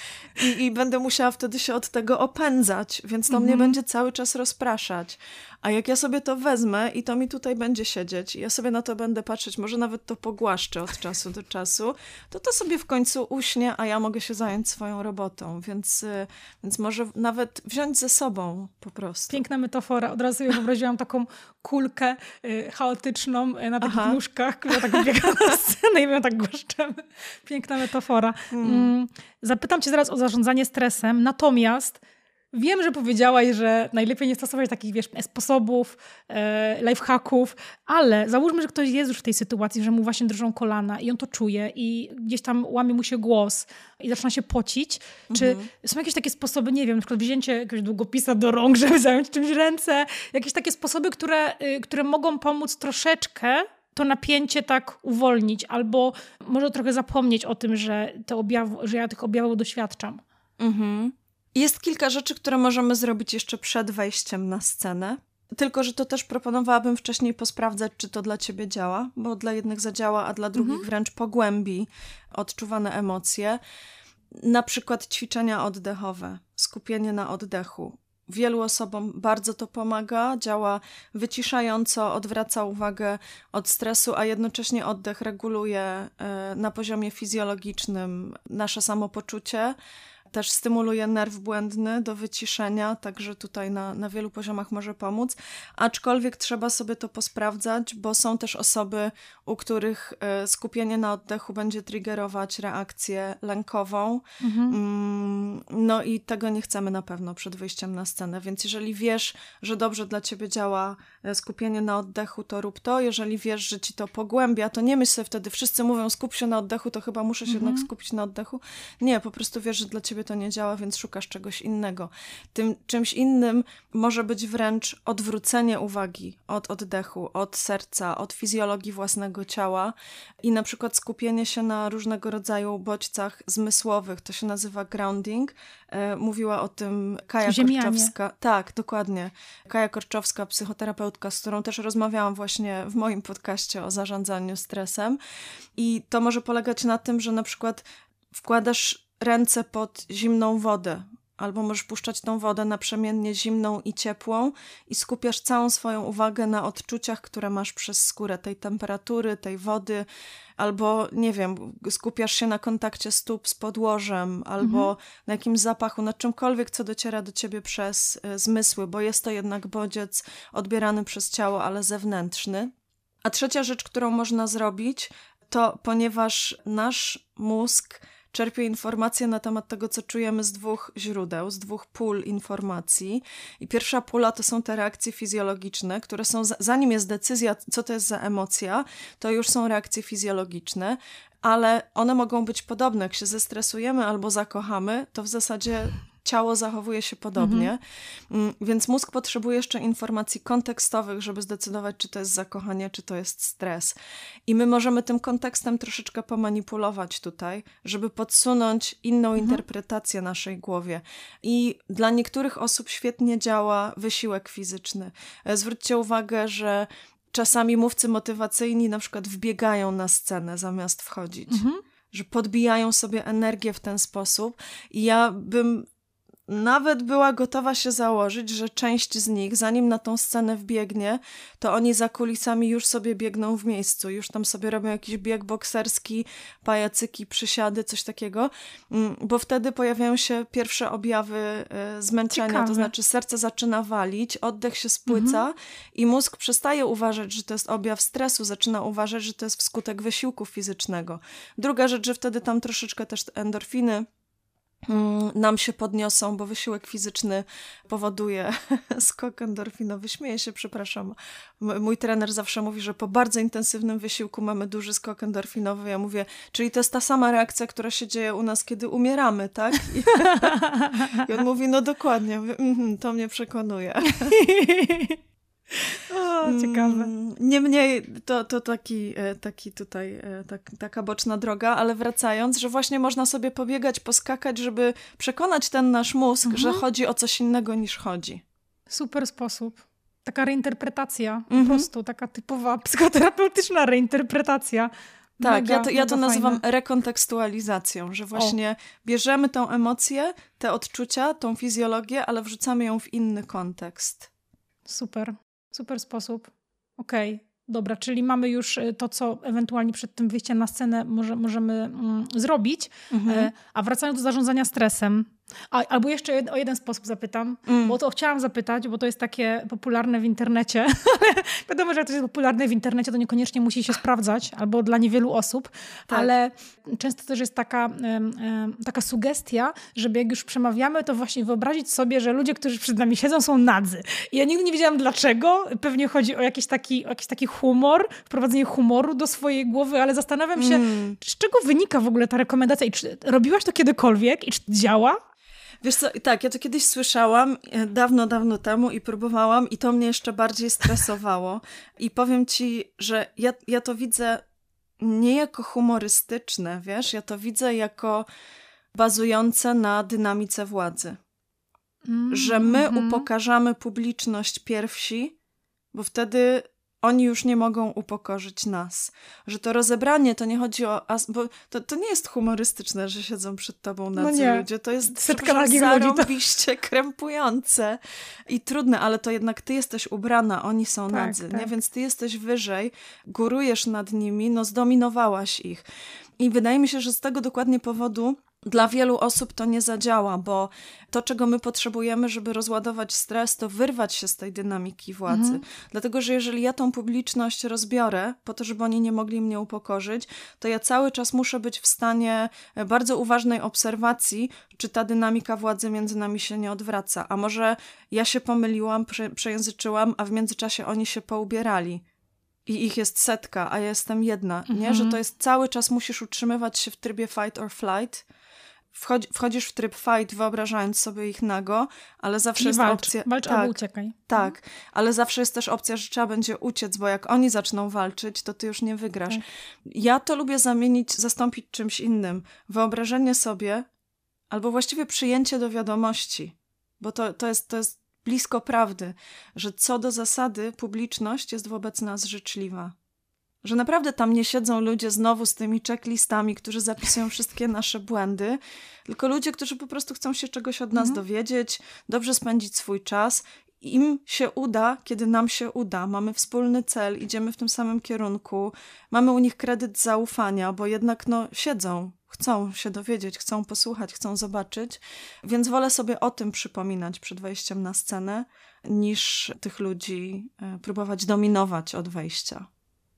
S2: I, I, będę musiała wtedy się od tego opędzać, więc to mhm. mnie będzie cały czas rozpraszać. A jak ja sobie to wezmę i to mi tutaj będzie siedzieć, i ja sobie na to będę patrzeć, może nawet to pogłaszczę od czasu do czasu, to to sobie w końcu uśnie, a ja mogę się zająć swoją robotą. Więc, y, więc może nawet wziąć ze sobą po prostu.
S1: Piękna metafora. Od razu sobie wyobraziłam taką kulkę y, chaotyczną y, na takich Aha. nóżkach, która tak biega na scenę i my tak głaszczemy. Piękna metafora. Hmm. Mm, zapytam cię zaraz o zarządzanie stresem, natomiast Wiem, że powiedziałaś, że najlepiej nie stosować takich, wiesz, sposobów, e, lifehacków, ale załóżmy, że ktoś jest już w tej sytuacji, że mu właśnie drżą kolana i on to czuje i gdzieś tam łamie mu się głos i zaczyna się pocić. Czy mhm. są jakieś takie sposoby, nie wiem, na przykład wzięcie jakiegoś długopisa do rąk, żeby zająć czymś ręce, jakieś takie sposoby, które, y, które mogą pomóc troszeczkę to napięcie tak uwolnić, albo może trochę zapomnieć o tym, że, te objaw, że ja tych objawów doświadczam. Mhm.
S2: Jest kilka rzeczy, które możemy zrobić jeszcze przed wejściem na scenę. Tylko, że to też proponowałabym wcześniej posprawdzać, czy to dla ciebie działa, bo dla jednych zadziała, a dla drugich mhm. wręcz pogłębi odczuwane emocje. Na przykład ćwiczenia oddechowe, skupienie na oddechu. Wielu osobom bardzo to pomaga, działa wyciszająco, odwraca uwagę od stresu, a jednocześnie oddech reguluje e, na poziomie fizjologicznym nasze samopoczucie też stymuluje nerw błędny do wyciszenia, także tutaj na, na wielu poziomach może pomóc. Aczkolwiek trzeba sobie to posprawdzać, bo są też osoby, u których e, skupienie na oddechu będzie triggerować reakcję lękową. Mhm. Mm, no i tego nie chcemy na pewno przed wyjściem na scenę, więc jeżeli wiesz, że dobrze dla ciebie działa e, skupienie na oddechu, to rób to. Jeżeli wiesz, że ci to pogłębia, to nie myśl sobie wtedy, wszyscy mówią skup się na oddechu, to chyba muszę się mhm. jednak skupić na oddechu. Nie, po prostu wiesz, że dla ciebie to nie działa, więc szukasz czegoś innego. Tym czymś innym może być wręcz odwrócenie uwagi od oddechu, od serca, od fizjologii własnego ciała i na przykład skupienie się na różnego rodzaju bodźcach zmysłowych. To się nazywa grounding. E, mówiła o tym Kaja Ziemianie. Korczowska. Tak, dokładnie. Kaja Korczowska, psychoterapeutka, z którą też rozmawiałam właśnie w moim podcaście o zarządzaniu stresem. I to może polegać na tym, że na przykład wkładasz ręce pod zimną wodę albo możesz puszczać tą wodę naprzemiennie zimną i ciepłą i skupiasz całą swoją uwagę na odczuciach, które masz przez skórę, tej temperatury, tej wody, albo nie wiem, skupiasz się na kontakcie stóp z podłożem, albo mhm. na jakimś zapachu, na czymkolwiek, co dociera do ciebie przez y, zmysły, bo jest to jednak bodziec odbierany przez ciało, ale zewnętrzny. A trzecia rzecz, którą można zrobić, to ponieważ nasz mózg czerpie informacje na temat tego, co czujemy z dwóch źródeł, z dwóch pól informacji. I pierwsza pula to są te reakcje fizjologiczne, które są, zanim jest decyzja, co to jest za emocja, to już są reakcje fizjologiczne, ale one mogą być podobne. Jak się zestresujemy albo zakochamy, to w zasadzie ciało zachowuje się podobnie, mhm. Mm, więc mózg potrzebuje jeszcze informacji kontekstowych, żeby zdecydować, czy to jest zakochanie, czy to jest stres. I my możemy tym kontekstem troszeczkę pomanipulować tutaj, żeby podsunąć inną mhm. interpretację naszej głowie. I dla niektórych osób świetnie działa wysiłek fizyczny. E, zwróćcie uwagę, że czasami mówcy motywacyjni na przykład wbiegają na scenę zamiast wchodzić. Mhm że podbijają sobie energię w ten sposób. I ja bym nawet była gotowa się założyć, że część z nich, zanim na tą scenę wbiegnie, to oni za kulisami już sobie biegną w miejscu, już tam sobie robią jakiś bieg bokserski, pajacyki, przysiady, coś takiego, mm, bo wtedy pojawiają się pierwsze objawy e, zmęczenia, Ciekawe. to znaczy serce zaczyna walić, oddech się spłyca mhm. i mózg przestaje uważać, że to jest objaw stresu, zaczyna uważać, że to jest wskutek wysiłku fizycznego. Druga rzecz, że wtedy tam troszeczkę też endorfiny nam się podniosą, bo wysiłek fizyczny powoduje skok endorfinowy. Śmieję się, przepraszam. Mój trener zawsze mówi, że po bardzo intensywnym wysiłku mamy duży skok endorfinowy. Ja mówię, czyli to jest ta sama reakcja, która się dzieje u nas, kiedy umieramy, tak? I, I on mówi, no dokładnie, mhm, to mnie przekonuje.
S1: O, ciekawe. Mm,
S2: niemniej to, to taki, e, taki tutaj, e, tak, taka boczna droga, ale wracając, że właśnie można sobie pobiegać, poskakać, żeby przekonać ten nasz mózg, mhm. że chodzi o coś innego niż chodzi.
S1: Super sposób. Taka reinterpretacja, mhm. po prostu taka typowa psychoterapeutyczna reinterpretacja.
S2: Tak, mega, ja to, ja to nazywam fajne. rekontekstualizacją, że właśnie o. bierzemy tą emocję, te odczucia, tą fizjologię, ale wrzucamy ją w inny kontekst.
S1: Super. Super sposób. Okej, okay. dobra, czyli mamy już y, to, co ewentualnie przed tym wyjściem na scenę może, możemy mm, zrobić. Mhm. E, a wracając do zarządzania stresem, a, albo jeszcze o jeden sposób zapytam, mm. bo to chciałam zapytać, bo to jest takie popularne w internecie. Wiadomo, że jak to jest popularne w internecie, to niekoniecznie musi się sprawdzać, albo dla niewielu osób, tak. ale często też jest taka, taka sugestia, żeby jak już przemawiamy, to właśnie wyobrazić sobie, że ludzie, którzy przed nami siedzą, są nadzy. I ja nigdy nie wiedziałam dlaczego. Pewnie chodzi o jakiś taki, o jakiś taki humor, wprowadzenie humoru do swojej głowy, ale zastanawiam się, mm. z czego wynika w ogóle ta rekomendacja i czy robiłaś to kiedykolwiek i czy działa?
S2: Wiesz co, tak, ja to kiedyś słyszałam e, dawno, dawno temu i próbowałam i to mnie jeszcze bardziej stresowało. I powiem ci, że ja, ja to widzę nie jako humorystyczne, wiesz, ja to widzę jako bazujące na dynamice władzy. Mm, że my mm. upokarzamy publiczność pierwsi, bo wtedy oni już nie mogą upokorzyć nas. Że to rozebranie to nie chodzi o. Bo to, to nie jest humorystyczne, że siedzą przed tobą na no ludzie. To jest
S1: setka
S2: zarąbiście krępujące i trudne, ale to jednak ty jesteś ubrana, oni są tak, nadzy, tak. nie? Więc ty jesteś wyżej, górujesz nad nimi, no zdominowałaś ich. I wydaje mi się, że z tego dokładnie powodu dla wielu osób to nie zadziała, bo to, czego my potrzebujemy, żeby rozładować stres, to wyrwać się z tej dynamiki władzy. Mhm. Dlatego, że jeżeli ja tą publiczność rozbiorę, po to, żeby oni nie mogli mnie upokorzyć, to ja cały czas muszę być w stanie e, bardzo uważnej obserwacji, czy ta dynamika władzy między nami się nie odwraca. A może ja się pomyliłam, prze, przejęzyczyłam, a w międzyczasie oni się poubierali i ich jest setka, a ja jestem jedna, mhm. nie? Że to jest cały czas musisz utrzymywać się w trybie fight or flight, wchodzi, wchodzisz w tryb fight, wyobrażając sobie ich nago, ale zawsze Czyli jest
S1: walcz,
S2: opcja.
S1: Walcz tak, albo uciekaj.
S2: Tak, ale zawsze jest też opcja, że trzeba będzie uciec, bo jak oni zaczną walczyć, to ty już nie wygrasz. Tak. Ja to lubię zamienić, zastąpić czymś innym. Wyobrażenie sobie, albo właściwie przyjęcie do wiadomości, bo to, to, jest, to jest blisko prawdy, że co do zasady publiczność jest wobec nas życzliwa Że naprawdę tam nie siedzą ludzie znowu z tymi checklistami, którzy zapisują wszystkie nasze błędy, tylko ludzie, którzy po prostu chcą się czegoś od nas mhm. dowiedzieć, dobrze spędzić swój czas. Im się uda, kiedy nam się uda. Mamy wspólny cel, idziemy w tym samym kierunku, mamy u nich kredyt zaufania, bo jednak no, siedzą, chcą się dowiedzieć, chcą posłuchać, chcą zobaczyć, więc wolę sobie o tym przypominać przed wejściem na scenę, niż tych ludzi e, próbować dominować od wejścia.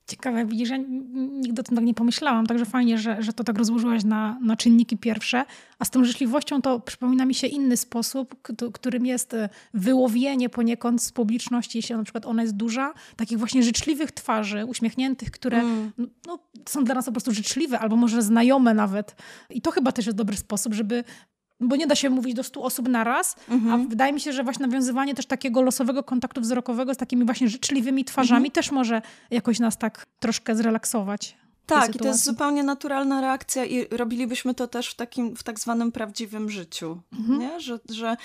S1: Ciekawe, widzisz, ja nigdy o tym tak nie pomyślałam, także fajnie, że, że to tak rozłożyłaś na, na czynniki pierwsze. A z tą życzliwością to przypomina mi się inny sposób, którym jest e, wyłowienie poniekąd z publiczności, jeśli na przykład ona jest duża, takich właśnie życzliwych twarzy, uśmiechniętych, które mm. no, są dla nas po prostu życzliwe, albo może znajome nawet. I to chyba też jest dobry sposób, żeby bo nie da się mówić do stu osób naraz, mhm. a wydaje mi się, że właśnie nawiązywanie też takiego losowego kontaktu wzrokowego z takimi właśnie życzliwymi twarzami mhm. też może jakoś nas tak troszkę zrelaksować.
S2: Tak, i to jest zupełnie naturalna reakcja i robilibyśmy to też w takim, w tak zwanym prawdziwym życiu, mhm. nie? Że, że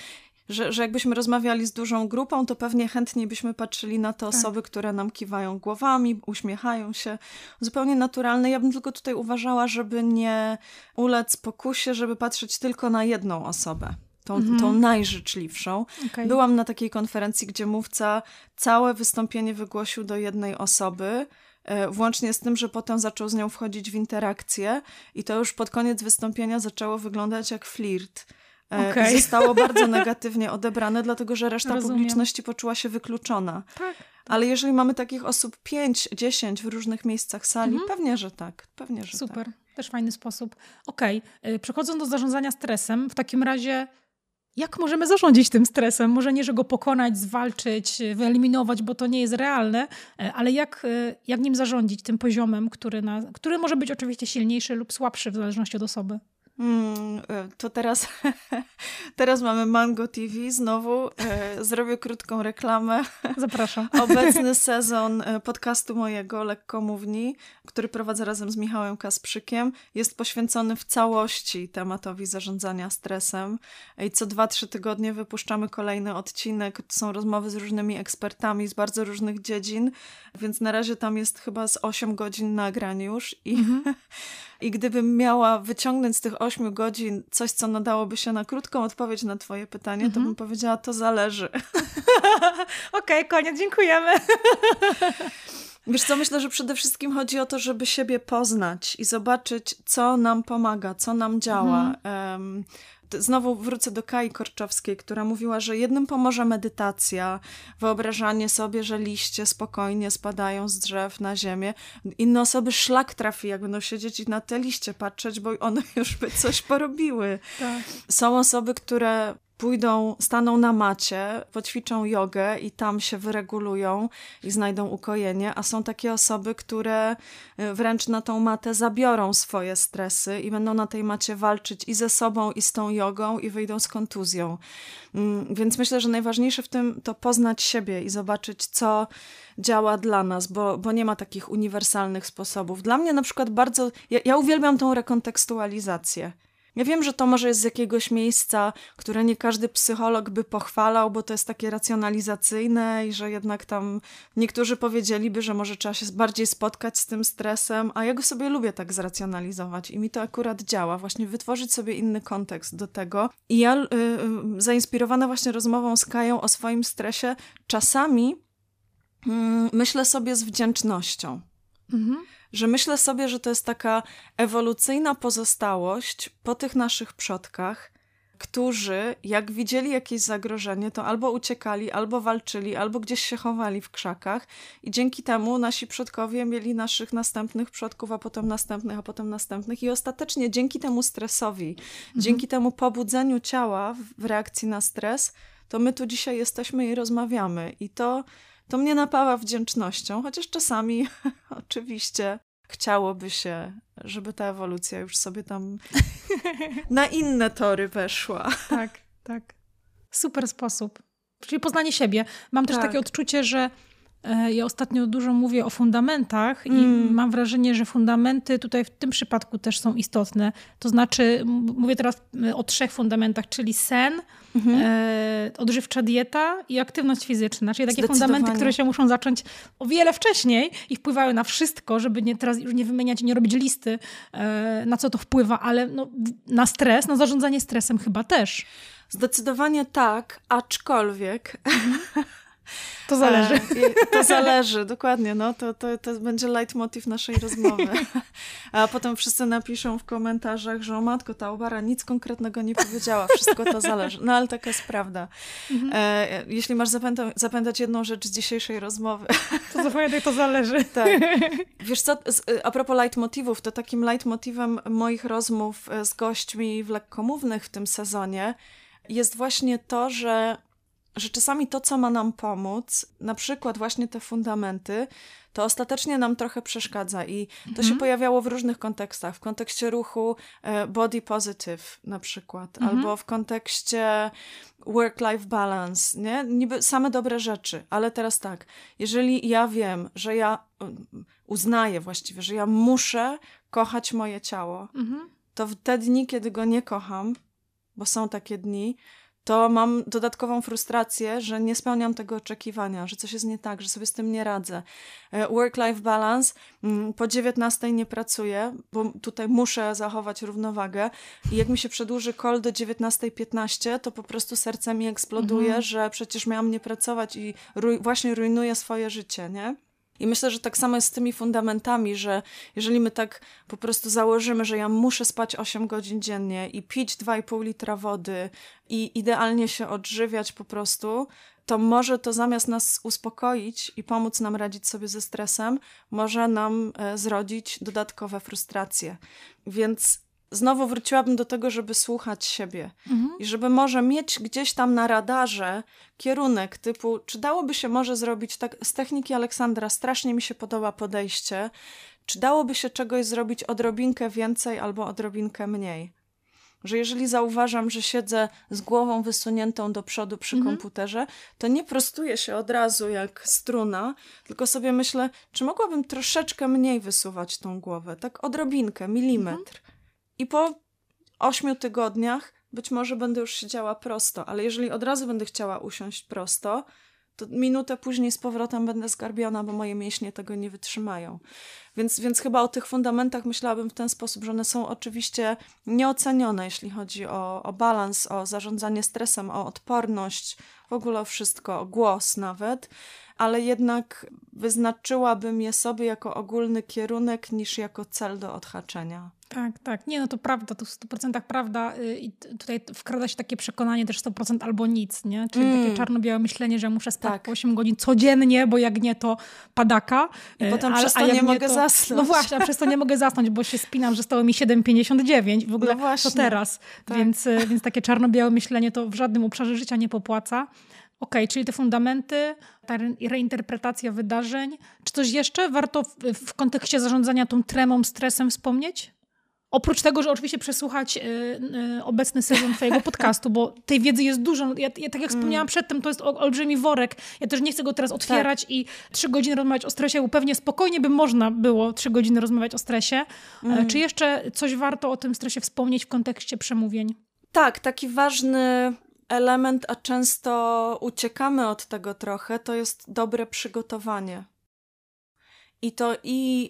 S2: że, że jakbyśmy rozmawiali z dużą grupą, to pewnie chętniej byśmy patrzyli na te tak. osoby, które nam kiwają głowami, uśmiechają się. Zupełnie naturalne. Ja bym tylko tutaj uważała, żeby nie ulec pokusie, żeby patrzeć tylko na jedną osobę. Tą, mhm. tą najżyczliwszą. Okay. Byłam na takiej konferencji, gdzie mówca całe wystąpienie wygłosił do jednej osoby, e, włącznie z tym, że potem zaczął z nią wchodzić w interakcję i to już pod koniec wystąpienia zaczęło wyglądać jak flirt. E, okay. zostało bardzo negatywnie odebrane, dlatego że reszta Rozumiem. publiczności poczuła się wykluczona. Tak, tak. Ale jeżeli mamy takich osób 5, 10 w różnych miejscach sali, mhm. pewnie, że tak. Pewnie, że
S1: Super,
S2: tak.
S1: też fajny sposób. Okej, okay. przechodząc do zarządzania stresem, w takim razie jak możemy zarządzić tym stresem? Może nie, że go pokonać, zwalczyć, wyeliminować, bo to nie jest realne, e, ale jak, e, jak nim zarządzić, tym poziomem, który, na, który może być oczywiście silniejszy lub słabszy w zależności od osoby?
S2: Mm, e, to teraz, teraz mamy Mango TV znowu. E, zrobię krótką reklamę.
S1: Zapraszam.
S2: Obecny sezon e, podcastu mojego Lekkomówni, który prowadzę razem z Michałem Kasprzykiem, jest poświęcony w całości tematowi zarządzania stresem. I co dwa, trzy tygodnie wypuszczamy kolejny odcinek. To są rozmowy z różnymi ekspertami z bardzo różnych dziedzin, więc na razie tam jest chyba z 8 godzin nagrań już. I, mm -hmm. I gdybym miała wyciągnąć z tych 8 godzin coś, co nadałoby się na krótką odpowiedź na Twoje pytanie, mhm. to bym powiedziała, to zależy.
S1: Okej, okay, koniec, dziękujemy.
S2: Wiesz co, myślę, że przede wszystkim chodzi o to, żeby siebie poznać i zobaczyć, co nam pomaga, co nam działa. Mhm. Um, znowu wrócę do Kai Korczowskiej, która mówiła, że jednym pomoże medytacja, wyobrażanie sobie, że liście spokojnie spadają z drzew na ziemię. Inne osoby szlak trafi, jak będą siedzieć i na te liście patrzeć, bo one już by coś porobiły. Tak. Są osoby, które pójdą, staną na macie, poćwiczą jogę i tam się wyregulują i znajdą ukojenie, a są takie osoby, które y, wręcz na tą matę zabiorą swoje stresy i będą na tej macie walczyć i ze sobą, i z tą jogą i wyjdą z kontuzją. Mm, więc myślę, że najważniejsze w tym to poznać siebie i zobaczyć, co działa dla nas, bo, bo nie ma takich uniwersalnych sposobów. Dla mnie na przykład bardzo, ja, ja uwielbiam tą rekontekstualizację. Ja wiem, że to może jest z jakiegoś miejsca, które nie każdy psycholog by pochwalał, bo to jest takie racjonalizacyjne i że jednak tam niektórzy powiedzieliby, że może trzeba się bardziej spotkać z tym stresem, a ja go sobie lubię tak zracjonalizować i mi to akurat działa, właśnie wytworzyć sobie inny kontekst do tego. I ja y, y, zainspirowana właśnie rozmową z Kają o swoim stresie, czasami y, myślę sobie z wdzięcznością. Mhm że myślę sobie, że to jest taka ewolucyjna pozostałość po tych naszych przodkach, którzy jak widzieli jakieś zagrożenie, to albo uciekali, albo walczyli, albo gdzieś się chowali w krzakach i dzięki temu nasi przodkowie mieli naszych następnych przodków, a potem następnych, a potem następnych i ostatecznie dzięki temu stresowi, mhm. dzięki temu pobudzeniu ciała w reakcji na stres, to my tu dzisiaj jesteśmy i rozmawiamy i to to mnie napawa wdzięcznością, chociaż czasami oczywiście chciałoby się, żeby ta ewolucja już sobie tam na inne tory weszła.
S1: Tak, tak. Super sposób. Czyli poznanie siebie. Mam też tak. takie odczucie, że ja ostatnio dużo mówię o fundamentach mm. i mam wrażenie, że fundamenty tutaj w tym przypadku też są istotne. To znaczy, mówię teraz o trzech fundamentach, czyli sen, mhm. e, odżywcza dieta i aktywność fizyczna. Czyli takie fundamenty, które się muszą zacząć o wiele wcześniej i wpływają na wszystko, żeby nie, teraz już nie wymieniać i nie robić listy, e, na co to wpływa, ale no, na stres, na zarządzanie stresem chyba też.
S2: Zdecydowanie tak, aczkolwiek mhm.
S1: To zależy.
S2: E, to zależy, dokładnie. No, to, to, to będzie leitmotiv naszej rozmowy. A potem wszyscy napiszą w komentarzach, że o matko, ta obara nic konkretnego nie powiedziała. Wszystko to zależy. No, ale taka jest prawda. Mhm. E, jeśli masz zapamięta zapamiętać jedną rzecz z dzisiejszej rozmowy.
S1: To zapamiętaj, to zależy.
S2: Tak. Wiesz co, a propos leitmotivów, to takim leitmotivem moich rozmów e, z gośćmi w lekkomównych w tym sezonie jest właśnie to, że że czasami to, co ma nam pomóc, na przykład właśnie te fundamenty, to ostatecznie nam trochę przeszkadza i to mhm. się pojawiało w różnych kontekstach. W kontekście ruchu e, body positive na przykład, mhm. albo w kontekście work-life balance, nie? Niby same dobre rzeczy, ale teraz tak, jeżeli ja wiem, że ja uznaję właściwie, że ja muszę kochać moje ciało, mhm. to w te dni, kiedy go nie kocham, bo są takie dni, to mam dodatkową frustrację, że nie spełniam tego oczekiwania, że coś jest nie tak, że sobie z tym nie radzę. E, work-life balance, mm, po 19 nie pracuję, bo tutaj muszę zachować równowagę i jak mi się przedłuży call do 19.15, to po prostu serce mi eksploduje, mhm. że przecież miałam nie pracować i ruj właśnie rujnuję swoje życie, nie? I myślę, że tak samo jest z tymi fundamentami, że jeżeli my tak po prostu założymy, że ja muszę spać 8 godzin dziennie i pić 2,5 litra wody i idealnie się odżywiać po prostu, to może to zamiast nas uspokoić i pomóc nam radzić sobie ze stresem, może nam e, zrodzić dodatkowe frustracje. Więc znowu wróciłabym do tego, żeby słuchać siebie mhm. i żeby może mieć gdzieś tam na radarze kierunek typu, czy dałoby się może zrobić tak z techniki Aleksandra, strasznie mi się podoba podejście, czy dałoby się czegoś zrobić odrobinkę więcej albo odrobinkę mniej. Że jeżeli zauważam, że siedzę z głową wysuniętą do przodu przy mhm. komputerze, to nie prostuję się od razu jak struna, tylko sobie myślę, czy mogłabym troszeczkę mniej wysuwać tą głowę, tak odrobinkę, milimetr. Mhm i po ośmiu tygodniach być może będę już siedziała prosto, ale jeżeli od razu będę chciała usiąść prosto, to minutę później z powrotem będę zgarbiona, bo moje mięśnie tego nie wytrzymają. Więc, więc chyba o tych fundamentach myślałabym w ten sposób, że one są oczywiście nieocenione, jeśli chodzi o, o balans, o zarządzanie stresem, o odporność, w ogóle o wszystko, o głos nawet, ale jednak wyznaczyłabym je sobie jako ogólny kierunek niż jako cel do odhaczenia.
S1: Tak, tak. Nie, no to prawda, to w 100% prawda. Y, I tutaj wkrada się takie przekonanie też 100% albo nic, nie? Czyli mm. takie czarno-białe myślenie, że muszę spać tak. po 8 godzin codziennie, bo jak nie, to padaka.
S2: I potem a, przez to a nie mogę to, zasnąć.
S1: No właśnie, a przez to nie mogę zasnąć, bo się spinam, że stało mi 7,59. W ogóle no to teraz. Tak. Więc, y, więc takie czarno-białe myślenie to w żadnym obszarze życia nie popłaca. OK, czyli te fundamenty, ta reinterpretacja wydarzeń. Czy coś jeszcze warto w, w kontekście zarządzania tą tremą, stresem wspomnieć? Oprócz tego, że oczywiście przesłuchać y, y, obecny sezon twojego podcastu, bo tej wiedzy jest dużo. Ja, ja tak jak wspomniałam mm. przedtem, to jest olbrzymi worek. Ja też nie chcę go teraz otwierać tak. i trzy godziny rozmawiać o stresie, bo pewnie spokojnie by można było trzy godziny rozmawiać o stresie. Mm. Czy jeszcze coś warto o tym stresie wspomnieć w kontekście przemówień?
S2: Tak, taki ważny element, a często uciekamy od tego trochę, to jest dobre przygotowanie. I to i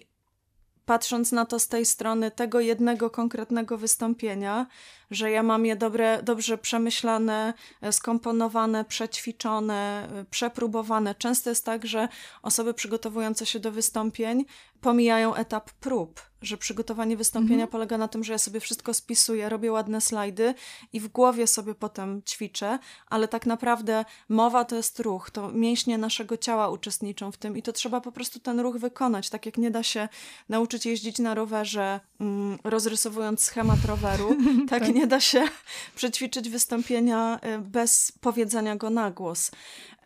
S2: patrząc na to z tej strony tego jednego konkretnego wystąpienia, że ja mam je dobre, dobrze przemyślane, e, skomponowane, przećwiczone, e, przepróbowane. Często jest tak, że osoby przygotowujące się do wystąpień pomijają etap prób, że przygotowanie wystąpienia mhm. polega na tym, że ja sobie wszystko spisuję, robię ładne slajdy i w głowie sobie potem ćwiczę, ale tak naprawdę mowa to jest ruch, to mięśnie naszego ciała uczestniczą w tym i to trzeba po prostu ten ruch wykonać, tak jak nie da się nauczyć jeździć na rowerze mm, rozrysowując schemat roweru, tak, tak nie da się przećwiczyć wystąpienia y, bez powiedzenia go na głos.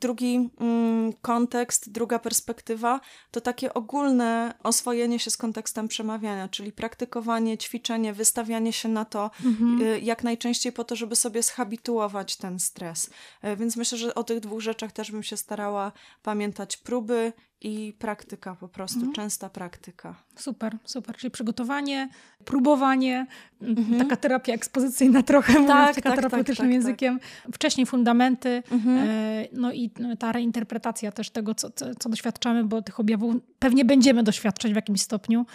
S2: Drugi mm, kontekst, druga perspektywa to takie ogólne oswojenie się z kontekstem przemawiania, czyli praktykowanie, ćwiczenie, wystawianie się na to mhm. y, jak najczęściej po to, żeby sobie zhabituować ten stres. Y, więc myślę, że o tych dwóch rzeczach też bym się starała pamiętać. Próby i praktyka po prostu, mhm. częsta praktyka.
S1: Super, super. Czyli przygotowanie, próbowanie, mhm. taka terapia ekspozycyjna trochę, tak, mówiąc tak, terapeutycznym tak, tak, językiem. Wcześniej fundamenty, mhm. e, no i ta reinterpretacja też tego, co, co, co doświadczamy, bo tych objawów pewnie będziemy doświadczać w jakimś stopniu.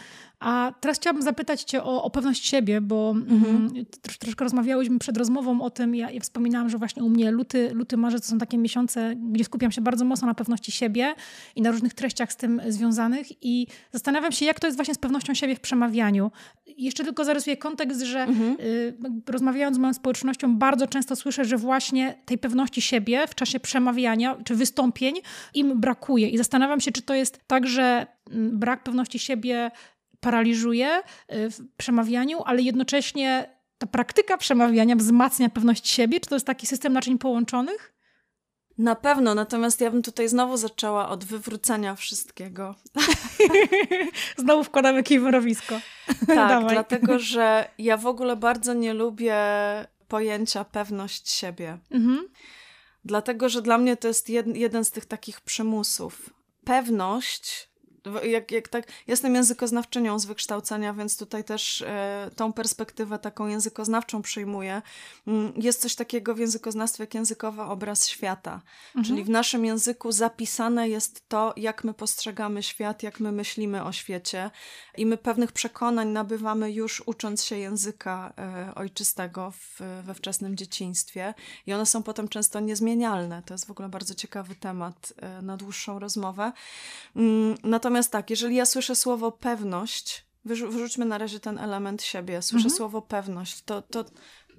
S1: A teraz chciałabym zapytać Cię o, o pewność siebie, bo mhm. Mm, trosz, troszkę rozmawiałyśmy przed rozmową o tym. Ja, ja wspominałam, że właśnie u mnie luty, luty, marzec to są takie miesiące, gdzie skupiam się bardzo mocno na pewności siebie i na różnych treściach z tym związanych. I zastanawiam się, jak to jest właśnie z pewnością siebie w przemawianiu. Jeszcze tylko zarysuję kontekst, że mhm. y, rozmawiając z moją społecznością, bardzo często słyszę, że właśnie tej pewności siebie w czasie przemawiania czy wystąpień im brakuje. I zastanawiam się, czy to jest tak, że mm, brak pewności siebie paraliżuje y, w przemawianiu, ale jednocześnie ta praktyka przemawiania wzmacnia pewność siebie? Czy to jest taki system naczyń połączonych?
S2: Na pewno, natomiast ja bym tutaj znowu zaczęła od wywrócenia wszystkiego.
S1: znowu wkładamy kij w mrowisko.
S2: Tak, dlatego że ja w ogóle bardzo nie lubię pojęcia pewność siebie. Mhm. Dlatego, że dla mnie to jest jed, jeden z tych takich przymusów. Pewność jak, jak tak, jestem językoznawczynią z wykształcenia, więc tutaj też e, tą perspektywę taką językoznawczą przyjmuję. Mm, jest coś takiego w językoznawstwie jak językowy obraz świata, mhm. czyli w naszym języku zapisane jest to, jak my postrzegamy świat, jak my myślimy o świecie i my pewnych przekonań nabywamy już ucząc się języka e, ojczystego w, we wczesnym dzieciństwie i one są potem często niezmienialne. To jest w ogóle bardzo ciekawy temat e, na dłuższą rozmowę. Mm, natomiast Natomiast tak, jeżeli ja słyszę słowo pewność, wyrzućmy na razie ten element siebie, słyszę mhm. słowo pewność, to, to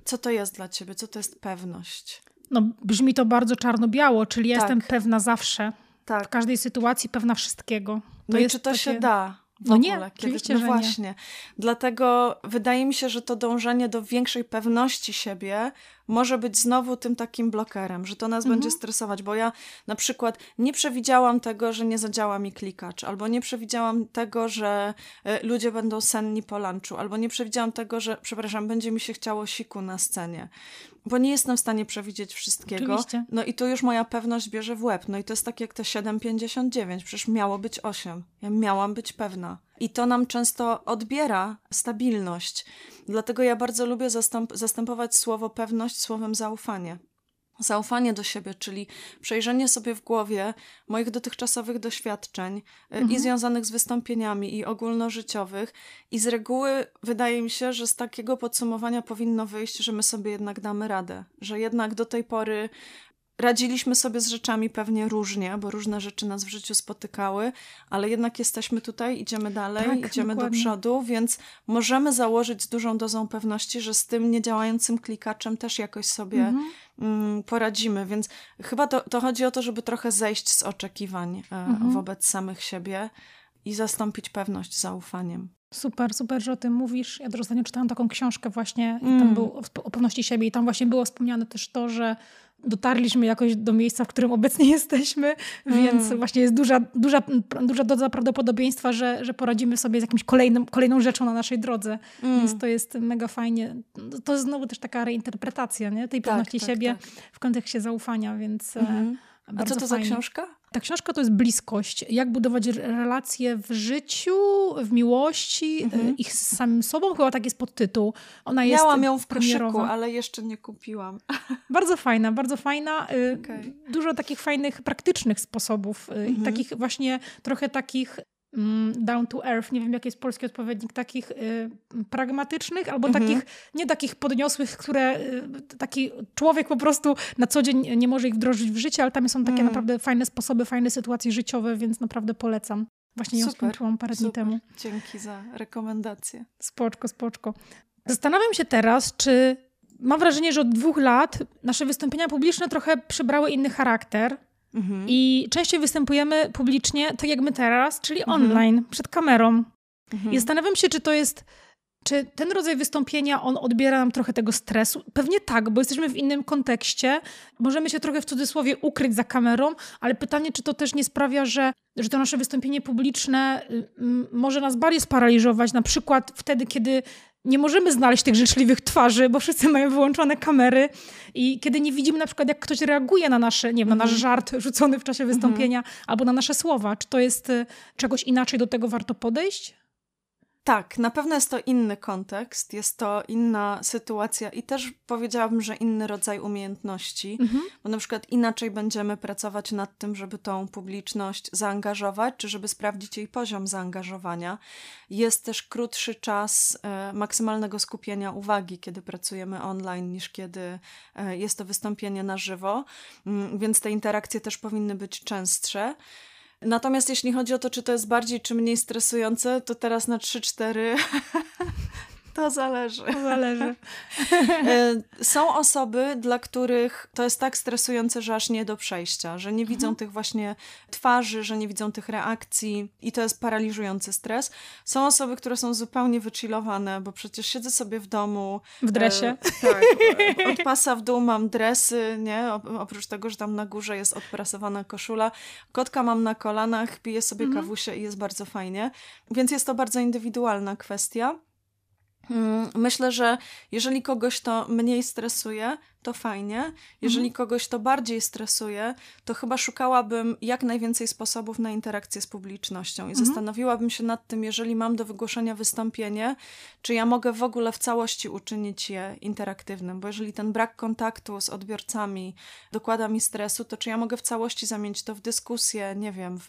S2: co to jest dla ciebie? Co to jest pewność?
S1: No, brzmi to bardzo czarno-biało, czyli tak. jestem pewna zawsze. Tak. W każdej sytuacji pewna wszystkiego.
S2: To no i czy to takie... się da?
S1: No ogóle, nie, kiedy, oczywiście,
S2: no właśnie. Nie. Dlatego wydaje mi się, że to dążenie do większej pewności siebie może być znowu tym takim blokerem, że to nas mhm. będzie stresować, bo ja na przykład nie przewidziałam tego, że nie zadziała mi klikacz, albo nie przewidziałam tego, że e, ludzie będą senni po lunchu, albo nie przewidziałam tego, że, przepraszam, będzie mi się chciało siku na scenie, bo nie jestem w stanie przewidzieć wszystkiego.
S1: Oczywiście.
S2: No i tu już moja pewność bierze w łeb. No i to jest tak jak te 7,59, przecież miało być 8. Ja miałam być pewna. I to nam często odbiera stabilność. Dlatego ja bardzo lubię zastęp zastępować słowo pewność słowem zaufanie. Zaufanie do siebie, czyli przejrzenie sobie w głowie moich dotychczasowych doświadczeń e, mhm. i związanych z wystąpieniami, i ogólnożyciowych. I z reguły wydaje mi się, że z takiego podsumowania powinno wyjść, że my sobie jednak damy radę, że jednak do tej pory Radziliśmy sobie z rzeczami pewnie różnie, bo różne rzeczy nas w życiu spotykały, ale jednak jesteśmy tutaj, idziemy dalej, tak, idziemy dokładnie. do przodu, więc możemy założyć z dużą dozą pewności, że z tym niedziałającym klikaczem też jakoś sobie mhm. Mm, poradzimy. Więc chyba to, to, chodzi o to, żeby trochę zejść z oczekiwań e, mhm. wobec samych siebie i zastąpić pewność zaufaniem.
S1: Super, super, że o tym mówisz. Ja też ostatnio czytałam taką książkę właśnie mm. i tam mm. był o, o pewności siebie i tam właśnie było wspomniane też to, że dotarliśmy jakoś do miejsca, w którym obecnie jesteśmy, mm. więc właśnie jest duża, duża, duża doza prawdopodobieństwa, że, że poradzimy sobie z jakimś kolejnym, kolejną rzeczą na naszej drodze. Mm. Więc to jest mega fajnie. To jest znowu też taka reinterpretacja nie? tej tak, pewności tak, siebie tak. w kontekście zaufania, więc... Mm.
S2: A co to fajnie. za książka?
S1: Ta książka to jest bliskość. Jak budować relacje w życiu, w miłości mhm. ich z samym sobą. Chyba tak jest podtytuł.
S2: Ona jest Miałam ją w koszyku, ale jeszcze nie kupiłam.
S1: Bardzo fajna, bardzo fajna. Y, okay. Dużo takich fajnych, praktycznych sposobów. Y, mhm. Takich właśnie trochę takich down to earth, nie wiem jaki jest polski odpowiednik, takich y, pragmatycznych albo mhm. takich, nie takich podniosłych, które y, taki człowiek po prostu na co dzień nie może ich wdrożyć w życie, ale tam są takie mm. naprawdę fajne sposoby, fajne sytuacje życiowe, więc naprawdę polecam. Właśnie ją skończyłam parę super. dni temu.
S2: Dzięki za rekomendację.
S1: Spoczko, spoczko. Zastanawiam się teraz, czy mam wrażenie, że od dwóch lat nasze wystąpienia publiczne trochę przybrały inny charakter. Mhm. I częściej występujemy publicznie, tak jak my teraz, czyli mhm. online, przed kamerą. Mhm. I zastanawiam się, czy to jest Czy ten rodzaj wystąpienia, on odbiera nam trochę tego stresu? Pewnie tak, bo jesteśmy w innym kontekście. Możemy się trochę w cudzysłowie ukryć za kamerą, ale pytanie, czy to też nie sprawia, że, że to nasze wystąpienie publiczne y, może nas bardziej sparaliżować, na przykład wtedy, kiedy nie możemy znaleźć tych życzliwych twarzy, bo wszyscy mają wyłączone kamery i kiedy nie widzimy na przykład, jak ktoś reaguje na, nasze, nie wiem, na nasz mhm. żart rzucony w czasie wystąpienia mm albo na nasze słowa, czy to jest y, czegoś inaczej do tego warto podejść?
S2: Tak, na pewno jest to inny kontekst, jest to inna sytuacja i też powiedziałabym, że inny rodzaj umiejętności, mhm. bo na przykład inaczej będziemy pracować nad tym, żeby tą publiczność zaangażować, czy żeby sprawdzić jej poziom zaangażowania. Jest też krótszy czas e, maksymalnego skupienia uwagi, kiedy pracujemy online, niż kiedy e, jest to wystąpienie na żywo, mm, więc te interakcje też powinny być częstsze. Natomiast jeśli chodzi o to, czy to jest bardziej czy mniej stresujące, to teraz na 3-4 To zależy.
S1: To zależy.
S2: E, są osoby, dla których to jest tak stresujące, że aż nie do przejścia, że nie widzą mhm. tych właśnie twarzy, że nie widzą tych reakcji i to jest paraliżujący stres. Są osoby, które są zupełnie wychillowane, bo przecież siedzę sobie w domu.
S1: W dresie. E,
S2: tak. Od pasa w dół mam dresy, nie? Oprócz tego, że tam na górze jest odprasowana koszula. Kotka mam na kolanach, piję sobie mhm. kawusie i jest bardzo fajnie. Więc jest to bardzo indywidualna kwestia. Mm, myślę, że jeżeli kogoś to mniej stresuje, to fajnie. Jeżeli mhm. kogoś to bardziej stresuje, to chyba szukałabym jak najwięcej sposobów na interakcję z publicznością i mhm. zastanowiłabym się nad tym, jeżeli mam do wygłoszenia wystąpienie, czy ja mogę w ogóle w całości uczynić je interaktywnym, bo jeżeli ten brak kontaktu z odbiorcami dokłada mi stresu, to czy ja mogę w całości zamienić to w dyskusję, nie wiem, w,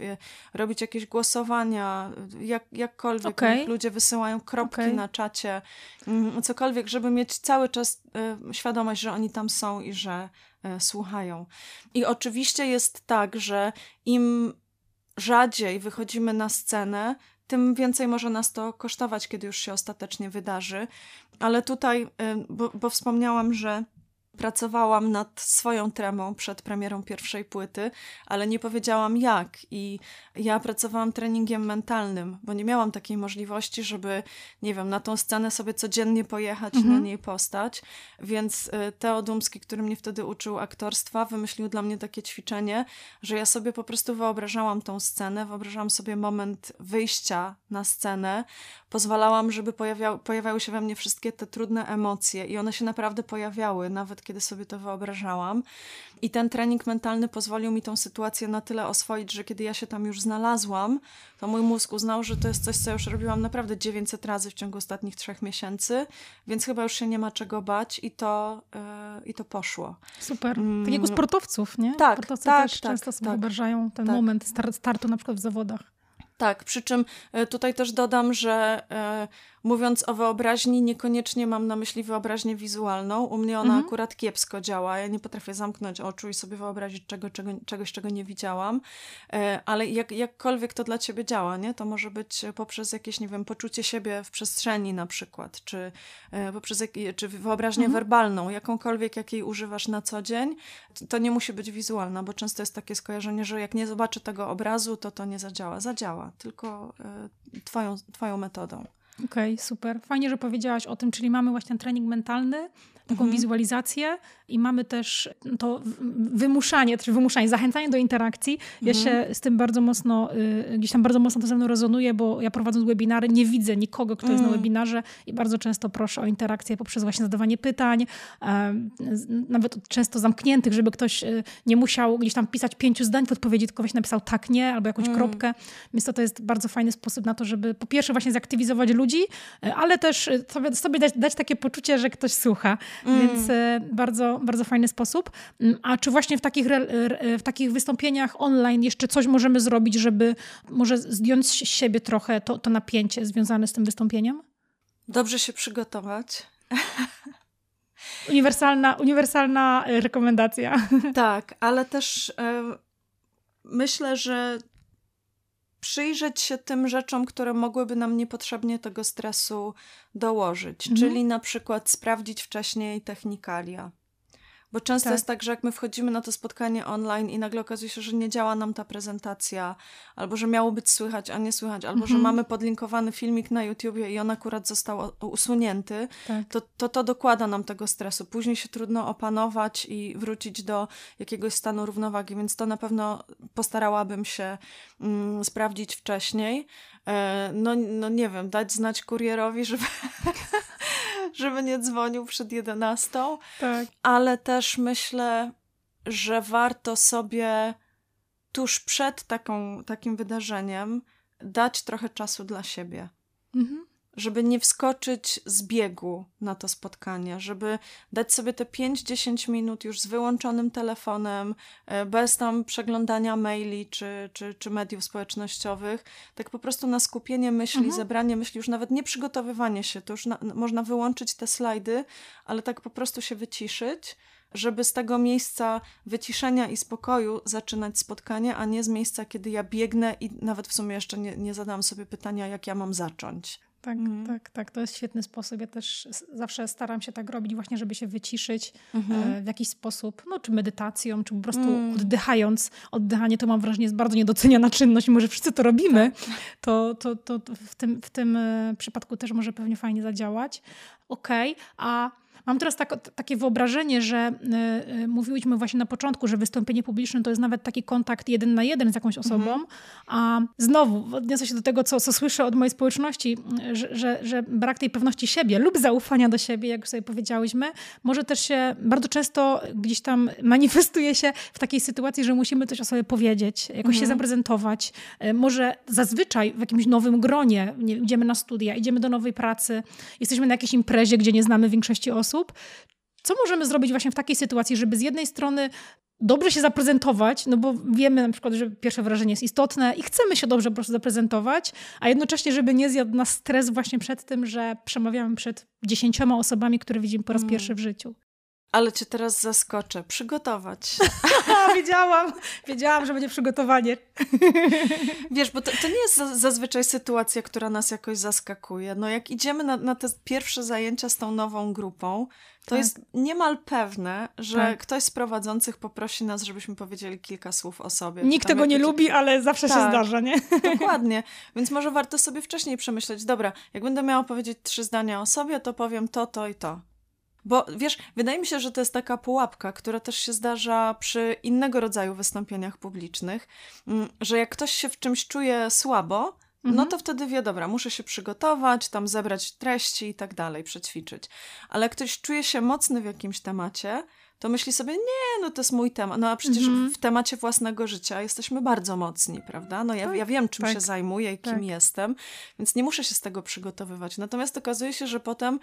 S2: robić jakieś głosowania, jak, jakkolwiek okay. ludzie wysyłają kropki okay. na czacie, mm, cokolwiek, żeby mieć cały czas świadomość, że oni tam są i że e, słuchają. I oczywiście jest tak, że im rzadziej wychodzimy na scenę, tym więcej może nas to kosztować, kiedy już się ostatecznie wydarzy. Ale tutaj, e, bo, bo wspomniałam, że Pracowałam nad swoją tremą przed premierą pierwszej płyty, ale nie powiedziałam jak. I ja pracowałam treningiem mentalnym, bo nie miałam takiej możliwości, żeby, nie wiem, na tą scenę sobie codziennie pojechać mhm. i na niej postać. Więc y, Teo Dumski, który mnie wtedy uczył aktorstwa, wymyślił dla mnie takie ćwiczenie, że ja sobie po prostu wyobrażałam tą scenę, wyobrażałam sobie moment wyjścia na scenę, pozwalałam, żeby pojawiał, pojawiały się we mnie wszystkie te trudne emocje i one się naprawdę pojawiały, nawet kiedy sobie to wyobrażałam. I ten trening mentalny pozwolił mi tą sytuację na tyle oswoić, że kiedy ja się tam już znalazłam, to mój mózg uznał, że to jest coś, co już robiłam naprawdę 900 razy w ciągu ostatnich trzech miesięcy, więc chyba już się nie ma czego bać i to, yy, i to poszło.
S1: Super. Tak jak u mm. sportowców, nie?
S2: Tak,
S1: Sportowcy
S2: tak,
S1: też
S2: tak,
S1: często sobie tak, wyobrażają ten tak. moment startu na przykład w zawodach.
S2: Tak, przy czym e, tutaj też dodam, że e, Mówiąc o wyobraźni, niekoniecznie mam na myśli wyobraźnię wizualną. U mnie ona mhm. akurat kiepsko działa. Ja nie potrafię zamknąć oczu i sobie wyobrazić czego, czego, czegoś, czego nie widziałam. E, ale jak, jakkolwiek to dla ciebie działa, nie? to może być poprzez jakieś, nie wiem, poczucie siebie w przestrzeni na przykład, czy e, poprzez jak, czy wyobraźnię mhm. werbalną, jakąkolwiek, jakiej używasz na co dzień. To nie musi być wizualna, bo często jest takie skojarzenie, że jak nie zobaczy tego obrazu, to to nie zadziała. Zadziała, tylko e, twoją, twoją metodą.
S1: Okej, okay, super. Fajnie, że powiedziałaś o tym, czyli mamy właśnie trening mentalny, taką mhm. wizualizację i mamy też to wymuszanie, czy wymuszanie, zachęcanie do interakcji. Ja mhm. się z tym bardzo mocno, y, gdzieś tam bardzo mocno to ze mną rezonuje, bo ja prowadząc webinary nie widzę nikogo, kto jest na mm. webinarze i bardzo często proszę o interakcję poprzez właśnie zadawanie pytań, nawet często zamkniętych, żeby ktoś y, nie musiał gdzieś tam pisać pięciu zdań w odpowiedzi, tylko właśnie napisał tak, nie, albo jakąś mm. kropkę. Więc to, to jest bardzo fajny sposób na to, żeby po pierwsze właśnie zaktywizować ludzi, y, ale też sobie, sobie dać, dać takie poczucie, że ktoś słucha. Mm. Więc bardzo, bardzo fajny sposób. Mm, a czy właśnie w takich, w takich wystąpieniach online jeszcze coś możemy zrobić, żeby może zdjąć z siebie trochę to, to napięcie związane z tym wystąpieniem?
S2: Dobrze się przygotować.
S1: Uniwersalna, uniwersalna e, rekomendacja.
S2: Tak, ale też y, myślę, że przyjrzeć się tym rzeczom, które mogłyby nam niepotrzebnie tego stresu dołożyć, mhm. czyli na przykład sprawdzić wcześniej technikalia Bo często tak. jest tak, że jak my wchodzimy na to spotkanie online i nagle okazuje się, że nie działa nam ta prezentacja, albo że miało być słychać, a nie słychać, albo że mhm. mamy podlinkowany filmik na YouTubie i on akurat został usunięty, tak. to, to to dokłada nam tego stresu. Później się trudno opanować i wrócić do jakiegoś stanu równowagi, więc to na pewno postarałabym się mm, sprawdzić wcześniej. E, no, no nie wiem, dać znać kurierowi, żeby, żeby nie dzwonił przed 11. Tak. Ale też myślę, że warto sobie tuż przed taką, takim wydarzeniem dać trochę czasu dla siebie. Mhm żeby nie wskoczyć z biegu na to spotkanie, żeby dać sobie te 5-10 minut już z wyłączonym telefonem, e, bez tam przeglądania maili czy, czy, czy mediów społecznościowych, tak po prostu na skupienie myśli, mhm. zebranie myśli, już nawet nie przygotowywanie się, to już na, można wyłączyć te slajdy, ale tak po prostu się wyciszyć żeby z tego miejsca wyciszenia i spokoju zaczynać spotkanie, a nie z miejsca, kiedy ja biegnę i nawet w sumie jeszcze nie, nie zadam sobie pytania, jak ja mam zacząć.
S1: Tak, mhm. tak, tak. To jest świetny sposób. Ja też zawsze staram się tak robić, właśnie, żeby się wyciszyć mhm. E, w jakiś sposób, no, czy medytacją, czy po prostu mm. oddychając. Oddychanie to mam wrażenie jest bardzo niedoceniana czynność, mimo że wszyscy to robimy, tak. to, to, to, to, w, tym, w tym e, przypadku też może pewnie fajnie zadziałać. Okej, okay. a Mam teraz tak, takie wyobrażenie, że y, y, mówiłyśmy właśnie na początku, że wystąpienie publiczne to jest nawet taki kontakt jeden na jeden z jakąś osobą, mhm. a znowu odniosę się do tego, co, co słyszę od mojej społeczności, że, że, że, brak tej pewności siebie lub zaufania do siebie, jak sobie powiedziałyśmy, może też się bardzo często gdzieś tam manifestuje się w takiej sytuacji, że musimy coś o sobie powiedzieć, jakoś mhm. się zaprezentować. Może zazwyczaj w jakimś nowym gronie, nie, idziemy na studia, idziemy do nowej pracy, jesteśmy na jakiejś imprezie, gdzie nie znamy większości osób, osób. Co możemy zrobić właśnie w takiej sytuacji, żeby z jednej strony dobrze się zaprezentować, no bo wiemy na przykład, że pierwsze wrażenie jest istotne i chcemy się dobrze po prostu zaprezentować, a jednocześnie, żeby nie zjadł nas stres właśnie przed tym, że przemawiamy przed dziesięcioma osobami, które widzimy po raz mm. pierwszy w życiu.
S2: Ale cię teraz zaskoczę. Przygotować.
S1: wiedziałam, wiedziałam, że będzie przygotowanie.
S2: Wiesz, bo to, to nie jest zazwyczaj sytuacja, która nas jakoś zaskakuje. No jak idziemy na, na te pierwsze zajęcia z tą nową grupą, to tak. jest niemal pewne, że tak. ktoś z prowadzących poprosi nas, żebyśmy powiedzieli kilka słów o sobie.
S1: Nikt tego nie lubi, ale zawsze tak, się zdarza, nie?
S2: Dokładnie. Więc może warto sobie wcześniej przemyśleć, dobra, jak będę miała powiedzieć trzy zdania o sobie, to powiem to, to i to. Bo wiesz, wydaje mi się, że to jest taka pułapka, która też się zdarza przy innego rodzaju wystąpieniach publicznych, mm, że jak ktoś się w czymś czuje słabo, no mhm. no to wtedy wie, dobra, muszę się przygotować, tam zebrać treści i tak dalej, przećwiczyć. Ale jak ktoś czuje się mocny w jakimś temacie, to myśli sobie, nie, no to jest mój temat. No a przecież mhm. w temacie własnego życia jesteśmy bardzo mocni, prawda? No ja, tak, ja wiem, czym tak, się zajmuję i kim tak. jestem, więc nie muszę się z tego przygotowywać. Natomiast okazuje się, że potem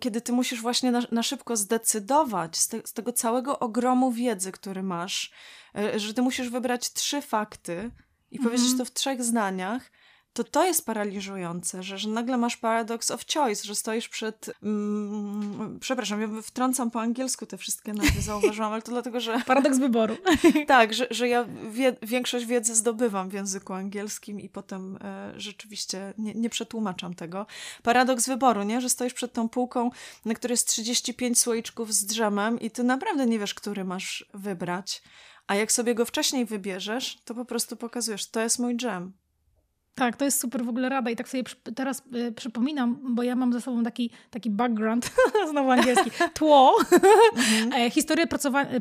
S2: kiedy ty musisz właśnie na, na szybko zdecydować z, te, z, tego całego ogromu wiedzy, który masz, e, że ty musisz wybrać trzy fakty i powiedzieć mhm. to w trzech zdaniach, to to jest paraliżujące, że, że nagle masz paradox of choice, że stoisz przed... Mm, przepraszam, ja wtrącam po angielsku te wszystkie nazwy, zauważyłam, ale to dlatego, że...
S1: Paradoks wyboru.
S2: tak, że, że ja wie, większość wiedzy zdobywam w języku angielskim i potem e, rzeczywiście nie, nie przetłumaczam tego. Paradoks wyboru, nie? Że stoisz przed tą półką, na której jest 35 słoiczków z drzemem i ty naprawdę nie wiesz, który masz wybrać. A jak sobie go wcześniej wybierzesz, to po prostu pokazujesz, to jest mój dżem.
S1: Tak, to jest super w ogóle rada i tak sobie teraz y, przypominam, bo ja mam za sobą taki, taki background, znowu angielski, tło, mhm. historię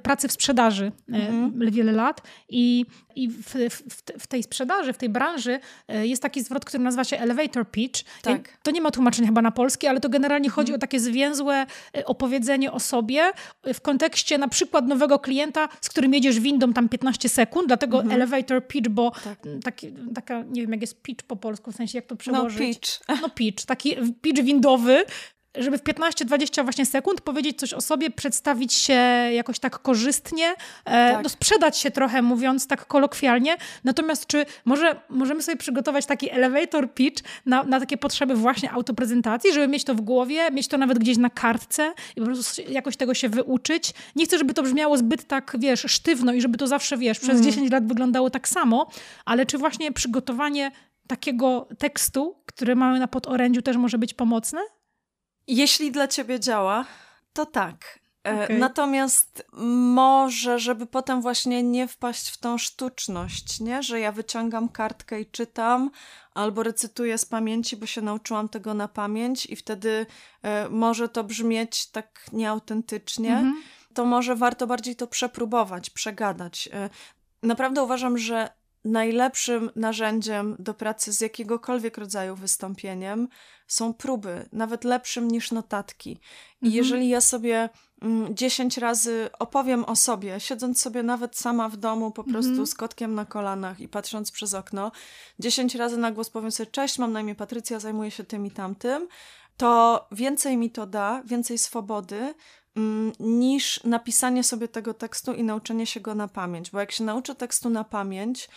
S1: pracy w sprzedaży mhm. wiele lat i, i w, w, w, tej sprzedaży, w tej branży jest taki zwrot, który nazywa się elevator pitch. Tak. To nie ma tłumaczenia chyba na polski, ale to generalnie chodzi mhm. o takie zwięzłe opowiedzenie o sobie w kontekście na przykład nowego klienta, z którym jedziesz windą tam 15 sekund, dlatego mhm. elevator pitch, bo tak. taki, taka, nie wiem jak jest pitch po polsku, w sensie jak to no, przełożyć.
S2: No pitch.
S1: No pitch, taki pitch windowy, żeby w 15-20 właśnie sekund powiedzieć coś o sobie, przedstawić się jakoś tak korzystnie, e, tak. No, sprzedać się trochę, mówiąc tak kolokwialnie. Natomiast czy może możemy sobie przygotować taki elevator pitch na, na takie potrzeby właśnie autoprezentacji, żeby mieć to w głowie, mieć to nawet gdzieś na kartce i po prostu jakoś tego się wyuczyć. Nie chcę, żeby to brzmiało zbyt tak, wiesz, sztywno i żeby to zawsze, wiesz, przez mm. 10 lat wyglądało tak samo, ale czy właśnie przygotowanie takiego tekstu, który mamy na podorędziu też może być pomocne?
S2: Jeśli dla ciebie działa, to tak. Okay. Natomiast może, żeby potem właśnie nie wpaść w tą sztuczność, nie? że ja wyciągam kartkę i czytam, albo recytuję z pamięci, bo się nauczyłam tego na pamięć, i wtedy e, może to brzmieć tak nieautentycznie, mm -hmm. to może warto bardziej to przepróbować, przegadać. E, naprawdę uważam, że najlepszym narzędziem do pracy z jakiegokolwiek rodzaju wystąpieniem są próby, nawet lepszym niż notatki. I mhm. jeżeli ja sobie mm, dziesięć razy opowiem o sobie, siedząc sobie nawet sama w domu, po prostu mhm. z kotkiem na kolanach i patrząc przez okno, dziesięć razy na głos powiem sobie: Cześć, mam na imię Patrycja, zajmuję się tym i tamtym, to więcej mi to da, więcej swobody, niż napisanie sobie tego tekstu i nauczenie się go na pamięć. Bo jak się nauczę tekstu na pamięć,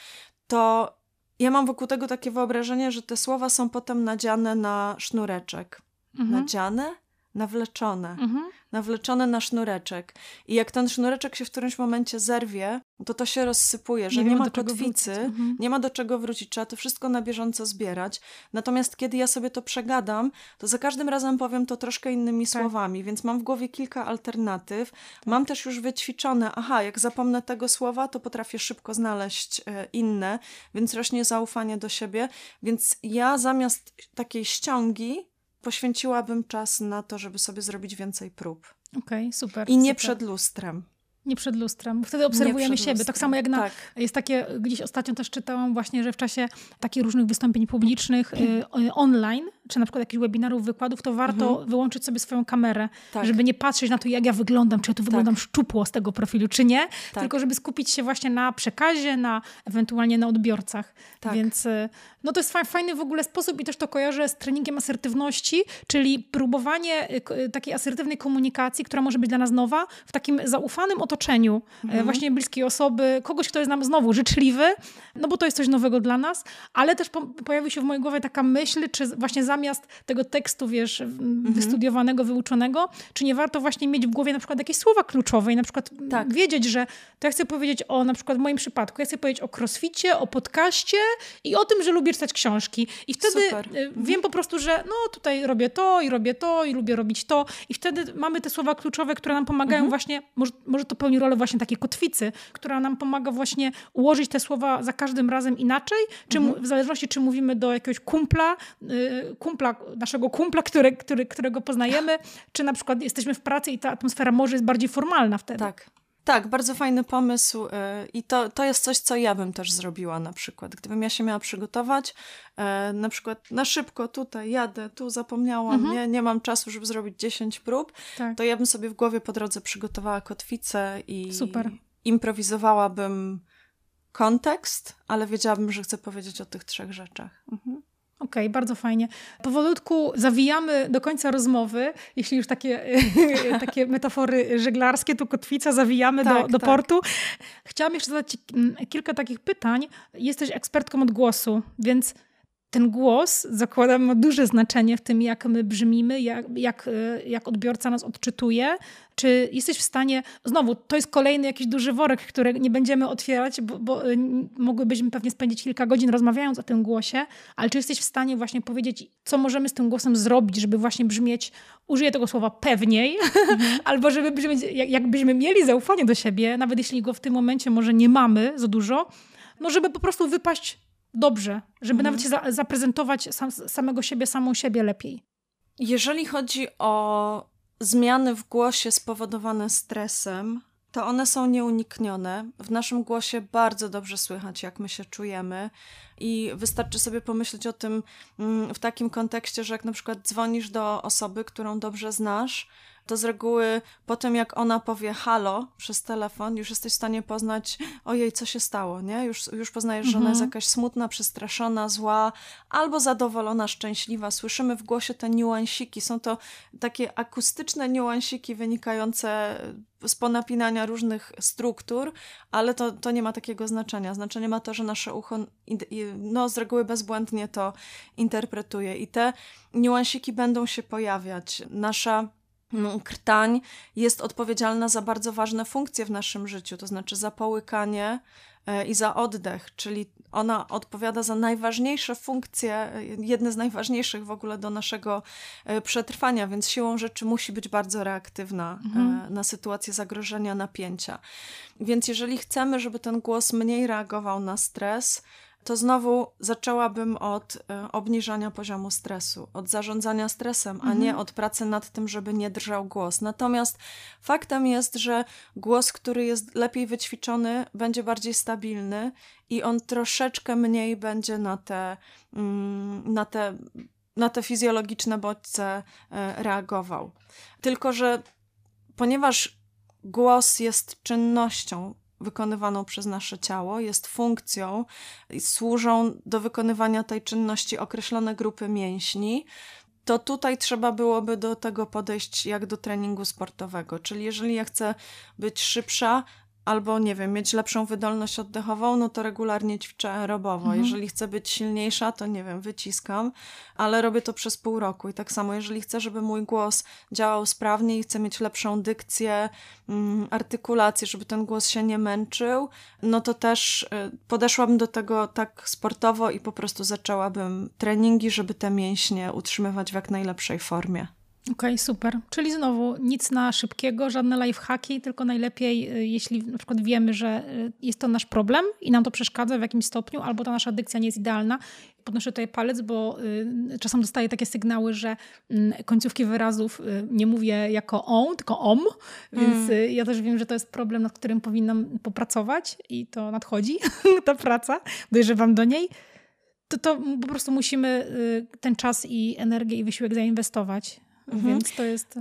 S2: to ja mam wokół tego takie wyobrażenie, że te słowa są potem nadziane na sznureczek. Mhm. Nadziane? Nawleczone. Mhm nawleczone na sznureczek. I jak ten sznureczek się w którymś momencie zerwie, to to się rozsypuje, że nie, nie ma kotwicy, mhm. nie ma do czego wrócić, trzeba to wszystko na bieżąco zbierać. Natomiast kiedy ja sobie to przegadam, to za każdym razem powiem to troszkę innymi tak. słowami, więc mam w głowie kilka alternatyw. Tak. Mam też już wyćwiczone, aha, jak zapomnę tego słowa, to potrafię szybko znaleźć e, inne, więc rośnie zaufanie do siebie. Więc ja zamiast takiej ściągi poświęciłabym czas na to, żeby sobie zrobić więcej prób.
S1: Okej, okay, super.
S2: I nie
S1: super.
S2: przed lustrem.
S1: Nie przed lustrem. Wtedy obserwujemy siebie. Tak samo jak na. Tak. Jest takie, gdzieś ostatnio też czytałam właśnie, że w czasie takich różnych wystąpień publicznych y, online, czy na przykład jakichś webinarów, wykładów, to warto mhm. wyłączyć sobie swoją kamerę, tak. żeby nie patrzeć na to, jak ja wyglądam, czy ja tu tak. wyglądam szczupło z tego profilu, czy nie, tak. tylko żeby skupić się właśnie na przekazie, na ewentualnie na odbiorcach. Tak. Więc y, no to jest fajny w ogóle sposób i też to kojarzę z treningiem asertywności, czyli próbowanie y, takiej asertywnej komunikacji, która może być dla nas nowa, w takim zaufanym otoczeniu mhm. właśnie bliskiej osoby, kogoś, kto jest nam znowu życzliwy, no bo to jest coś nowego dla nas, ale też po pojawi się w mojej głowie taka myśl, czy właśnie zamiast tego tekstu, wiesz, mhm. wystudiowanego, wyuczonego, czy nie warto właśnie mieć w głowie na przykład jakieś słowa kluczowe i na przykład tak. wiedzieć, że to ja chcę powiedzieć o na przykład w moim przypadku, ja chcę powiedzieć o crossficie, o podcaście i o tym, że lubię czytać książki. I wtedy Super. Y, mhm. wiem po prostu, że no tutaj robię to i robię to i lubię robić to i wtedy mamy te słowa kluczowe, które nam pomagają mhm. właśnie, może, może to pełni rolę właśnie takiej kotwicy, która nam pomaga właśnie ułożyć te słowa za każdym razem inaczej, czy mhm. w zależności czy mówimy do jakiegoś kumpla, y, kumpla naszego kumpla, który, który, którego poznajemy, czy na przykład jesteśmy w pracy i ta atmosfera może jest bardziej formalna wtedy.
S2: Tak. Tak, bardzo fajny pomysł y, i to, to jest coś, co ja bym też zrobiła na przykład. Gdybym ja się miała przygotować, y, na przykład na szybko tutaj jadę, tu zapomniałam, mhm. nie, nie mam czasu, żeby zrobić 10 prób, tak. to ja bym sobie w głowie po drodze przygotowała kotwicę i Super. improwizowałabym kontekst, ale wiedziałabym, że chcę powiedzieć o tych trzech rzeczach. Mhm.
S1: Okej, okay, bardzo fajnie. Powolutku zawijamy do końca rozmowy, jeśli już takie, takie metafory żeglarskie, tu kotwica, zawijamy tak, do, do tak. portu. Chciałam jeszcze zadać Ci mm, kilka takich pytań. Jesteś ekspertką od głosu, więc ten głos, zakładam, ma duże znaczenie w tym, jak my brzmimy, jak, jak, e, jak odbiorca nas odczytuje. Czy jesteś w stanie, znowu, to jest kolejny jakiś duży worek, który nie będziemy otwierać, bo, bo e, mogłybyśmy pewnie spędzić kilka godzin rozmawiając o tym głosie, ale czy jesteś w stanie właśnie powiedzieć, co możemy z tym głosem zrobić, żeby właśnie brzmieć, użyję tego słowa pewniej, mhm. albo żeby brzmieć, jak, jakbyśmy mieli zaufanie do siebie, nawet jeśli go w tym momencie może nie mamy za dużo, no żeby po prostu wypaść dobrze, żeby mhm. nawet się za, zaprezentować sam, samego siebie, samą siebie lepiej.
S2: Jeżeli chodzi o zmiany w głosie spowodowane stresem, to one są nieuniknione. W naszym głosie bardzo dobrze słychać, jak my się czujemy, i wystarczy sobie pomyśleć o tym mm, w takim kontekście, że jak na przykład dzwonisz do osoby, którą dobrze znasz, to z reguły po tym, jak ona powie halo przez telefon, już jesteś w stanie poznać, ojej, co się stało, nie? Już, już poznajesz, że ona jest mhm. jakaś smutna, przestraszona, zła, albo zadowolona, szczęśliwa. Słyszymy w głosie te niuansiki. Są to takie akustyczne niuansiki wynikające z ponapinania różnych struktur, ale to, to nie ma takiego znaczenia. Znaczenie ma to, że nasze ucho no, z reguły bezbłędnie to interpretuje i te niuansiki będą się pojawiać. Nasza krtań jest odpowiedzialna za bardzo ważne funkcje w naszym życiu, to znaczy za połykanie e, i za oddech, czyli ona odpowiada za najważniejsze funkcje, jedne z najważniejszych w ogóle do naszego e, przetrwania, więc siłą rzeczy musi być bardzo reaktywna mhm. na sytuację zagrożenia, napięcia. Więc jeżeli chcemy, żeby ten głos mniej reagował na stres, to znowu zaczęłabym od e, obniżania poziomu stresu, od zarządzania stresem, mhm. a nie od pracy nad tym, żeby nie drżał głos. Natomiast faktem jest, że głos, który jest lepiej wyćwiczony, będzie bardziej stabilny i on troszeczkę mniej będzie na te, mm, na te, na te fizjologiczne bodźce e, reagował. Tylko, że ponieważ głos jest czynnością, wykonywaną przez nasze ciało, jest funkcją i służą do wykonywania tej czynności określone grupy mięśni, to tutaj trzeba byłoby do tego podejść jak do treningu sportowego. Czyli jeżeli ja chcę być szybsza, albo nie wiem, mieć lepszą wydolność oddechową, no to regularnie ćwiczę aerobowo. Mhm. Jeżeli chcę być silniejsza, to nie wiem, wyciskam, ale robię to przez pół roku. I tak samo, jeżeli chcę, żeby mój głos działał sprawniej, chcę mieć lepszą dykcję, mm, artykulację, żeby ten głos się nie męczył, no to też y, podeszłabym do tego tak sportowo i po prostu zaczęłabym treningi, żeby te mięśnie utrzymywać w jak najlepszej formie.
S1: Okej, okay, super. Czyli znowu nic na szybkiego, żadne lifehacki, tylko najlepiej, y, jeśli na przykład wiemy, że y, jest to nasz problem i nam to przeszkadza w jakimś stopniu, albo ta nasza dykcja nie jest idealna. Podnoszę tutaj palec, bo y, czasem dostaję takie sygnały, że y, końcówki wyrazów nie mówię jako on, tylko om, więc mm. ja też wiem, że to jest problem, nad którym powinnam popracować i to nadchodzi, ta praca, dojrzewam do niej to, to po prostu musimy ten czas i energię i wysiłek zainwestować. Mhm. Więc to jest.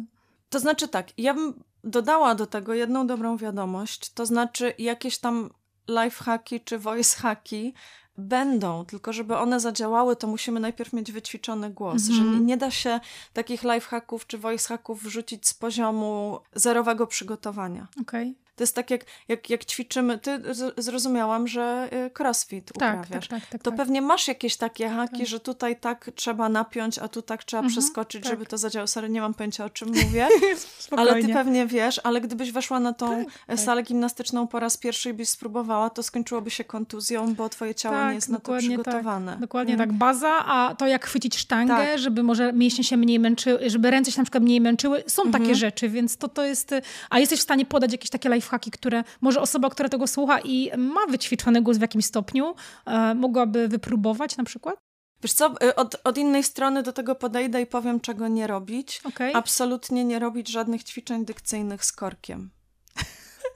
S2: To znaczy tak, ja bym dodała do tego jedną dobrą wiadomość, to znaczy jakieś tam life hacki czy voice hacki będą, tylko żeby one zadziałały, to musimy najpierw mieć wyćwiczony głos, że nie, nie, da się takich life hacków czy voice hacków wrzucić z poziomu zerowego przygotowania.
S1: Okay.
S2: To jest tak, jak, jak, jak ćwiczymy. Ty zrozumiałam, że y, crossfit tak, uprawiasz. Tak, tak, tak, to tak. pewnie masz jakieś takie haki, tak. że tutaj tak trzeba napiąć, a tu tak trzeba mhm, przeskoczyć, tak. żeby to zadziałało. Sorry, nie mam pojęcia o czym mówię, ale ty pewnie wiesz, ale gdybyś weszła na tą tak, salę gimnastyczną po raz pierwszy i byś spróbowała, to skończyłoby się kontuzją, bo twoje ciało nie jest na to przygotowane.
S1: dokładnie mm. tak. Baza, a to jak chwycić sztangę, żeby może mięśnie się mniej męczyły, żeby ręce się na przykład mniej męczyły. Są takie mhm. rzeczy, więc to, to jest... A jesteś w stanie podać jakieś takie life lifehacki, które może osoba, która tego słucha i ma wyćwiczony głos w jakimś stopniu, e, mogłaby wypróbować na przykład?
S2: Wiesz co, y, od, od innej strony do tego podejdę i powiem, czego nie robić. Okay. Absolutnie nie robić żadnych ćwiczeń dykcyjnych z korkiem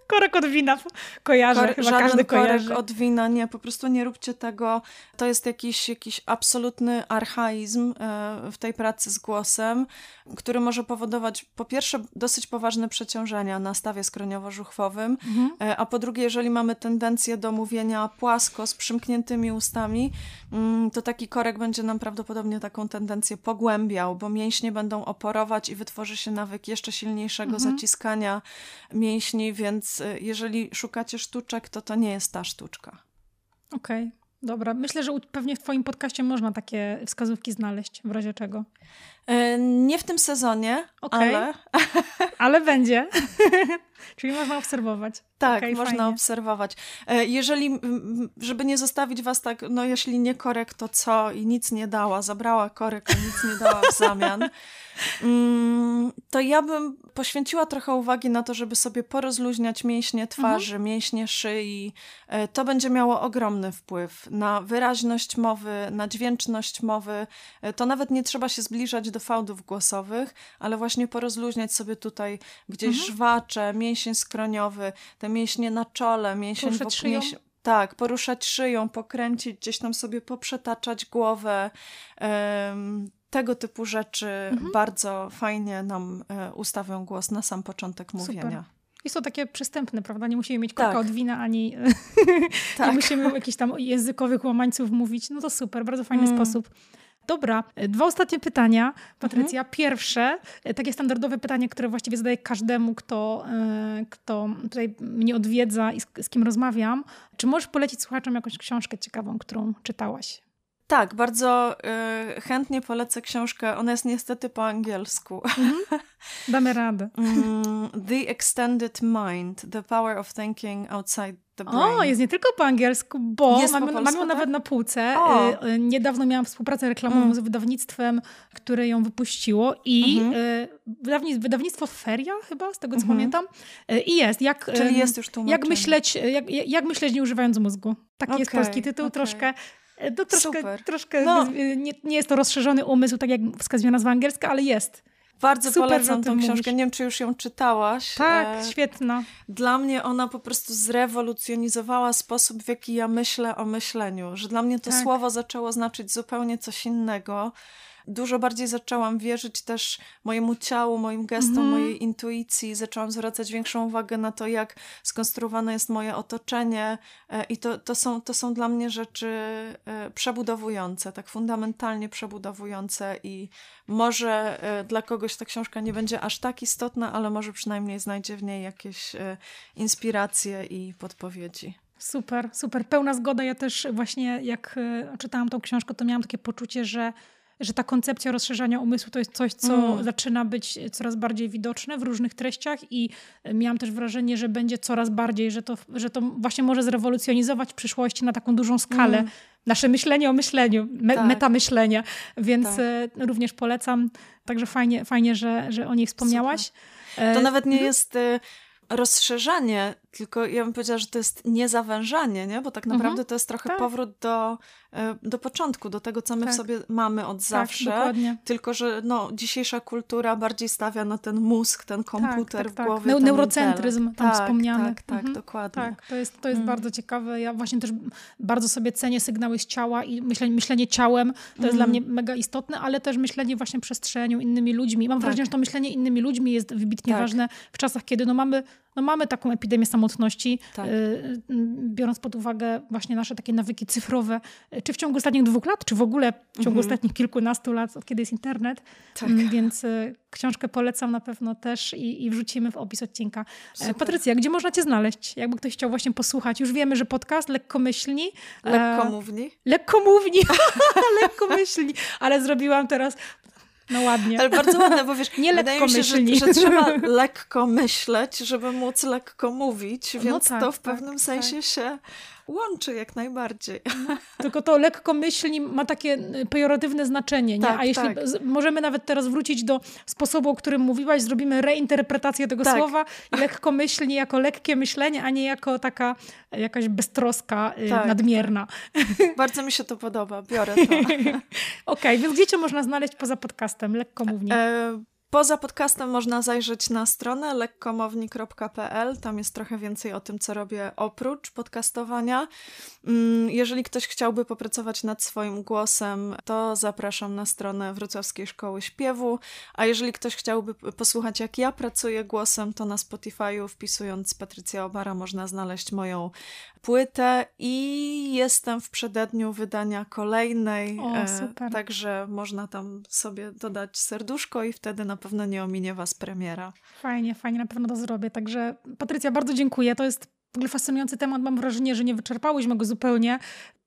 S1: korek od wina kojarzę, Kor chyba każdy kojarzy.
S2: korek od wina, nie, po prostu nie róbcie tego. To jest jakiś, jakiś absolutny archaizm e, w tej pracy z głosem, który może powodować po pierwsze dosyć poważne przeciążenia na stawie skroniowo-żuchwowym, mhm. E, a po drugie, jeżeli mamy tendencję do mówienia płasko, z przymkniętymi ustami, mm, to taki korek będzie nam prawdopodobnie taką tendencję pogłębiał, bo mięśnie będą oporować i wytworzy się nawyk jeszcze silniejszego mhm. zaciskania mięśni, więc Y, jeżeli szukacie sztuczek, to to nie jest ta sztuczka.
S1: Okej. Okay. Dobra, myślę, że pewnie w Twoim podcaście można takie wskazówki znaleźć, w razie czego.
S2: E, nie w tym sezonie, okay. ale.
S1: ale będzie. Czyli można obserwować.
S2: Tak, okay, można fajnie. obserwować. E, jeżeli, żeby nie zostawić was tak, no jeśli nie korek, to co? I nic nie dała, zabrała korek, a nic nie dała w zamian. Mm, to ja bym poświęciła trochę uwagi na to, żeby sobie porozluźniać mięśnie twarzy, mhm. mięśnie szyi. E, to będzie miało ogromny wpływ na wyraźność mowy, na dźwięczność mowy. To nawet nie trzeba się zbliżać do fałdów głosowych, ale właśnie porozluźniać sobie tutaj gdzieś mhm. żwacze, mięsień skroniowy, te mięśnie na czole, mięsień
S1: wokół szyją.
S2: tak, poruszać szyją, pokręcić, gdzieś tam sobie poprzetaczać głowę. Um, tego typu rzeczy mhm. bardzo fajnie nam e, ustawią głos na sam początek mówienia. Super.
S1: I są takie przystępne, prawda? Nie musimy mieć tak. od wina, ani tak. nie musimy jakichś tam językowych łamańców mówić. No to super, bardzo fajny mm. sposób. Dobra, dwa ostatnie pytania, Patrycja. Mhm. Pierwsze, takie standardowe pytanie, które właściwie zadaję każdemu, kto, e, kto tutaj mnie odwiedza i z, z kim rozmawiam. Czy możesz polecić słuchaczom jakąś książkę ciekawą, którą czytałaś?
S2: Tak, bardzo y, chętnie polecę książkę. Ona jest niestety po angielsku. Mm -hmm.
S1: Damy radę.
S2: Mm, the Extended Mind: The Power of Thinking Outside.
S1: O, jest nie tylko po angielsku, bo
S2: Jest po
S1: mamy,
S2: polsku,
S1: mamy ją
S2: tak?
S1: nawet na półce.
S2: O.
S1: Y, y, Niedawno miałam współpracę reklamową
S2: Mm.
S1: z wydawnictwem, które ją wypuściło i
S2: Mhm.
S1: y, wydawnictwo, Feria chyba, z tego co
S2: Mhm.
S1: pamiętam. Y, I jest. Jak,
S2: Czyli jest już tłumaczenie.
S1: jak myśleć, jak, jak myśleć nie używając mózgu. Taki jest
S2: Okej,
S1: polski tytuł,
S2: okej.
S1: troszkę to troszkę,
S2: Super.
S1: troszkę
S2: No.
S1: nie, nie jest to rozszerzony umysł, tak jak wskazuje nazwa angielska, ale jest.
S2: Bardzo
S1: Super,
S2: polecam tą książkę.
S1: mówisz.
S2: Nie wiem, czy już ją czytałaś.
S1: Tak,
S2: E,
S1: świetna.
S2: Dla mnie ona po prostu zrewolucjonizowała sposób, w jaki ja myślę o myśleniu. Że dla mnie to
S1: Tak.
S2: słowo zaczęło znaczyć zupełnie coś innego. Dużo bardziej zaczęłam wierzyć też mojemu ciału, moim gestom,
S1: Mhm.
S2: mojej intuicji. Zaczęłam zwracać większą uwagę na to, jak skonstruowane jest moje otoczenie. E, I to, to, są, to są dla mnie rzeczy e, przebudowujące, tak fundamentalnie przebudowujące. I może e, dla kogoś ta książka nie będzie aż tak istotna, ale może przynajmniej znajdzie w niej jakieś inspiracje i podpowiedzi.
S1: Super, super. Pełna zgoda. Ja też właśnie jak czytałam tą książkę, to miałam takie poczucie, że, że ta koncepcja rozszerzania umysłu to jest coś, co
S2: Mm.
S1: zaczyna być coraz bardziej widoczne w różnych treściach i e, miałam też wrażenie, że będzie coraz bardziej, że to, że to właśnie może zrewolucjonizować w przyszłości na taką dużą skalę.
S2: Mm.
S1: Nasze myślenie o myśleniu, me,
S2: Tak.
S1: metamyślenie, więc
S2: Tak.
S1: e, również polecam. Także fajnie, fajnie że, że o niej wspomniałaś.
S2: To
S1: E,
S2: nawet nie
S1: mhm.
S2: jest rozszerzanie, tylko ja bym powiedziała, że to jest niezawężanie, nie? bo tak
S1: Mhm.
S2: naprawdę to jest trochę
S1: Tak.
S2: powrót do, y, do początku, do tego, co my
S1: Tak.
S2: w sobie mamy od
S1: Tak,
S2: zawsze.
S1: dokładnie.
S2: Tylko, że no, dzisiejsza kultura bardziej stawia na ten mózg, ten komputer
S1: tak,
S2: w
S1: tak.
S2: głowie. Ten
S1: neurocentryzm
S2: intelekt.
S1: tam
S2: tak,
S1: wspomniany.
S2: Tak, tak,
S1: Mhm.
S2: dokładnie.
S1: Tak, to jest, to jest
S2: Mm.
S1: bardzo ciekawe. Ja właśnie też bardzo sobie cenię sygnały z ciała i myślenie, myślenie ciałem. To jest dla
S2: Mhm.
S1: mnie mega istotne, ale też myślenie właśnie przestrzenią, innymi ludźmi. Mam
S2: Tak.
S1: wrażenie, że to myślenie innymi ludźmi jest wybitnie
S2: Tak.
S1: ważne w czasach, kiedy no mamy, no mamy taką epidemię samotności,
S2: Tak.
S1: y, y, biorąc pod uwagę właśnie nasze takie nawyki cyfrowe, y, czy w ciągu ostatnich dwóch lat, czy w ogóle w ciągu
S2: Mhm.
S1: ostatnich kilkunastu lat, od kiedy jest internet.
S2: Tak.
S1: Mm, Więc książkę polecam na pewno też i, i wrzucimy w opis odcinka. E,
S2: Super.
S1: Patrycja, gdzie można cię znaleźć? Jakby ktoś chciał właśnie posłuchać. Już wiemy, że podcast lekkomyślni. e,
S2: Lekkomówni.
S1: lekkomówni. lekkomyślni. Ale zrobiłam teraz no ładnie.
S2: Ale bardzo ładne, bo wiesz,
S1: Nie
S2: wydaje mi się, że, że trzeba lekko myśleć, żeby móc lekko mówić,
S1: No
S2: więc
S1: tak,
S2: to w
S1: tak,
S2: pewnym
S1: tak.
S2: sensie się łączy jak najbardziej.
S1: Tylko to lekkomyślni ma takie y, pejoratywne znaczenie. Nie?
S2: Tak,
S1: A jeśli
S2: tak.
S1: możemy nawet teraz wrócić do sposobu, o którym mówiłaś, zrobimy reinterpretację tego
S2: Tak.
S1: słowa i lekkomyślni jako lekkie myślenie, a nie jako taka jakaś beztroska, y,
S2: Tak,
S1: nadmierna.
S2: Bardzo mi się to podoba, biorę to.
S1: Okej, więc gdzie cię można znaleźć poza podcastem? Lekkomówni.
S2: E, Poza podcastem można zajrzeć na stronę lekkomowni.pl. Tam jest trochę więcej o tym, co robię oprócz podcastowania. Mm, Jeżeli ktoś chciałby popracować nad swoim głosem, to zapraszam na stronę Wrocławskiej Szkoły Śpiewu. A jeżeli ktoś chciałby posłuchać, jak ja pracuję głosem, to na Spotify'u wpisując Patrycja Obara można znaleźć moją płytę i jestem w przededniu wydania kolejnej.
S1: O,
S2: e,
S1: super.
S2: Także można tam sobie dodać serduszko i wtedy na pewno nie ominie was premiera.
S1: Fajnie, fajnie, na pewno to zrobię. Także Patrycja, bardzo dziękuję. To jest w ogóle fascynujący temat. Mam wrażenie, że nie wyczerpałyśmy go zupełnie.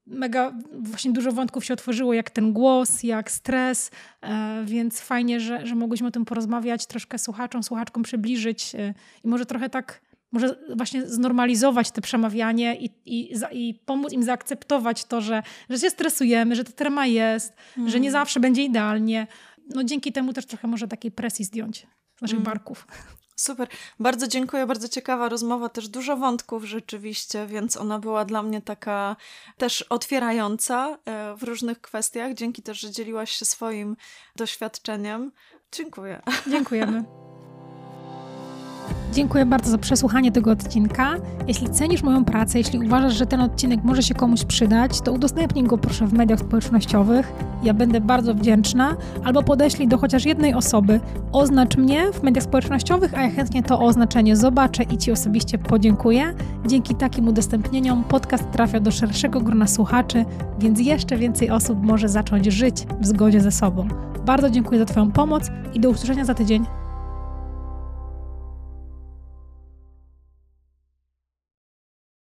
S1: Mega właśnie dużo wątków się otworzyło, jak ten głos, jak stres, e, więc fajnie, że, że mogłyśmy o tym porozmawiać, troszkę słuchaczom, słuchaczkom przybliżyć e, i może trochę tak, może właśnie znormalizować te przemawianie i, i, i pomóc im zaakceptować to, że, że się stresujemy, że ta trema jest, że nie zawsze będzie idealnie. No dzięki temu też trochę może takiej presji zdjąć z naszych
S2: Mm.
S1: barków.
S2: Super, bardzo dziękuję, bardzo ciekawa rozmowa, też dużo wątków rzeczywiście, więc ona była dla mnie taka też otwierająca e, w różnych kwestiach. Dzięki też, że dzieliłaś się swoim doświadczeniem. Dziękuję.
S1: Dziękujemy. Dziękuję bardzo za przesłuchanie tego odcinka. Jeśli cenisz moją pracę, jeśli uważasz, że ten odcinek może się komuś przydać, to udostępnij go proszę w mediach społecznościowych. Ja będę bardzo wdzięczna. Albo podeślij do chociaż jednej osoby. Oznacz mnie w mediach społecznościowych, a ja chętnie to oznaczenie zobaczę i Ci osobiście podziękuję. Dzięki takim udostępnieniom podcast trafia do szerszego grona słuchaczy, więc jeszcze więcej osób może zacząć żyć w zgodzie ze sobą. Bardzo dziękuję za Twoją pomoc i do usłyszenia za tydzień.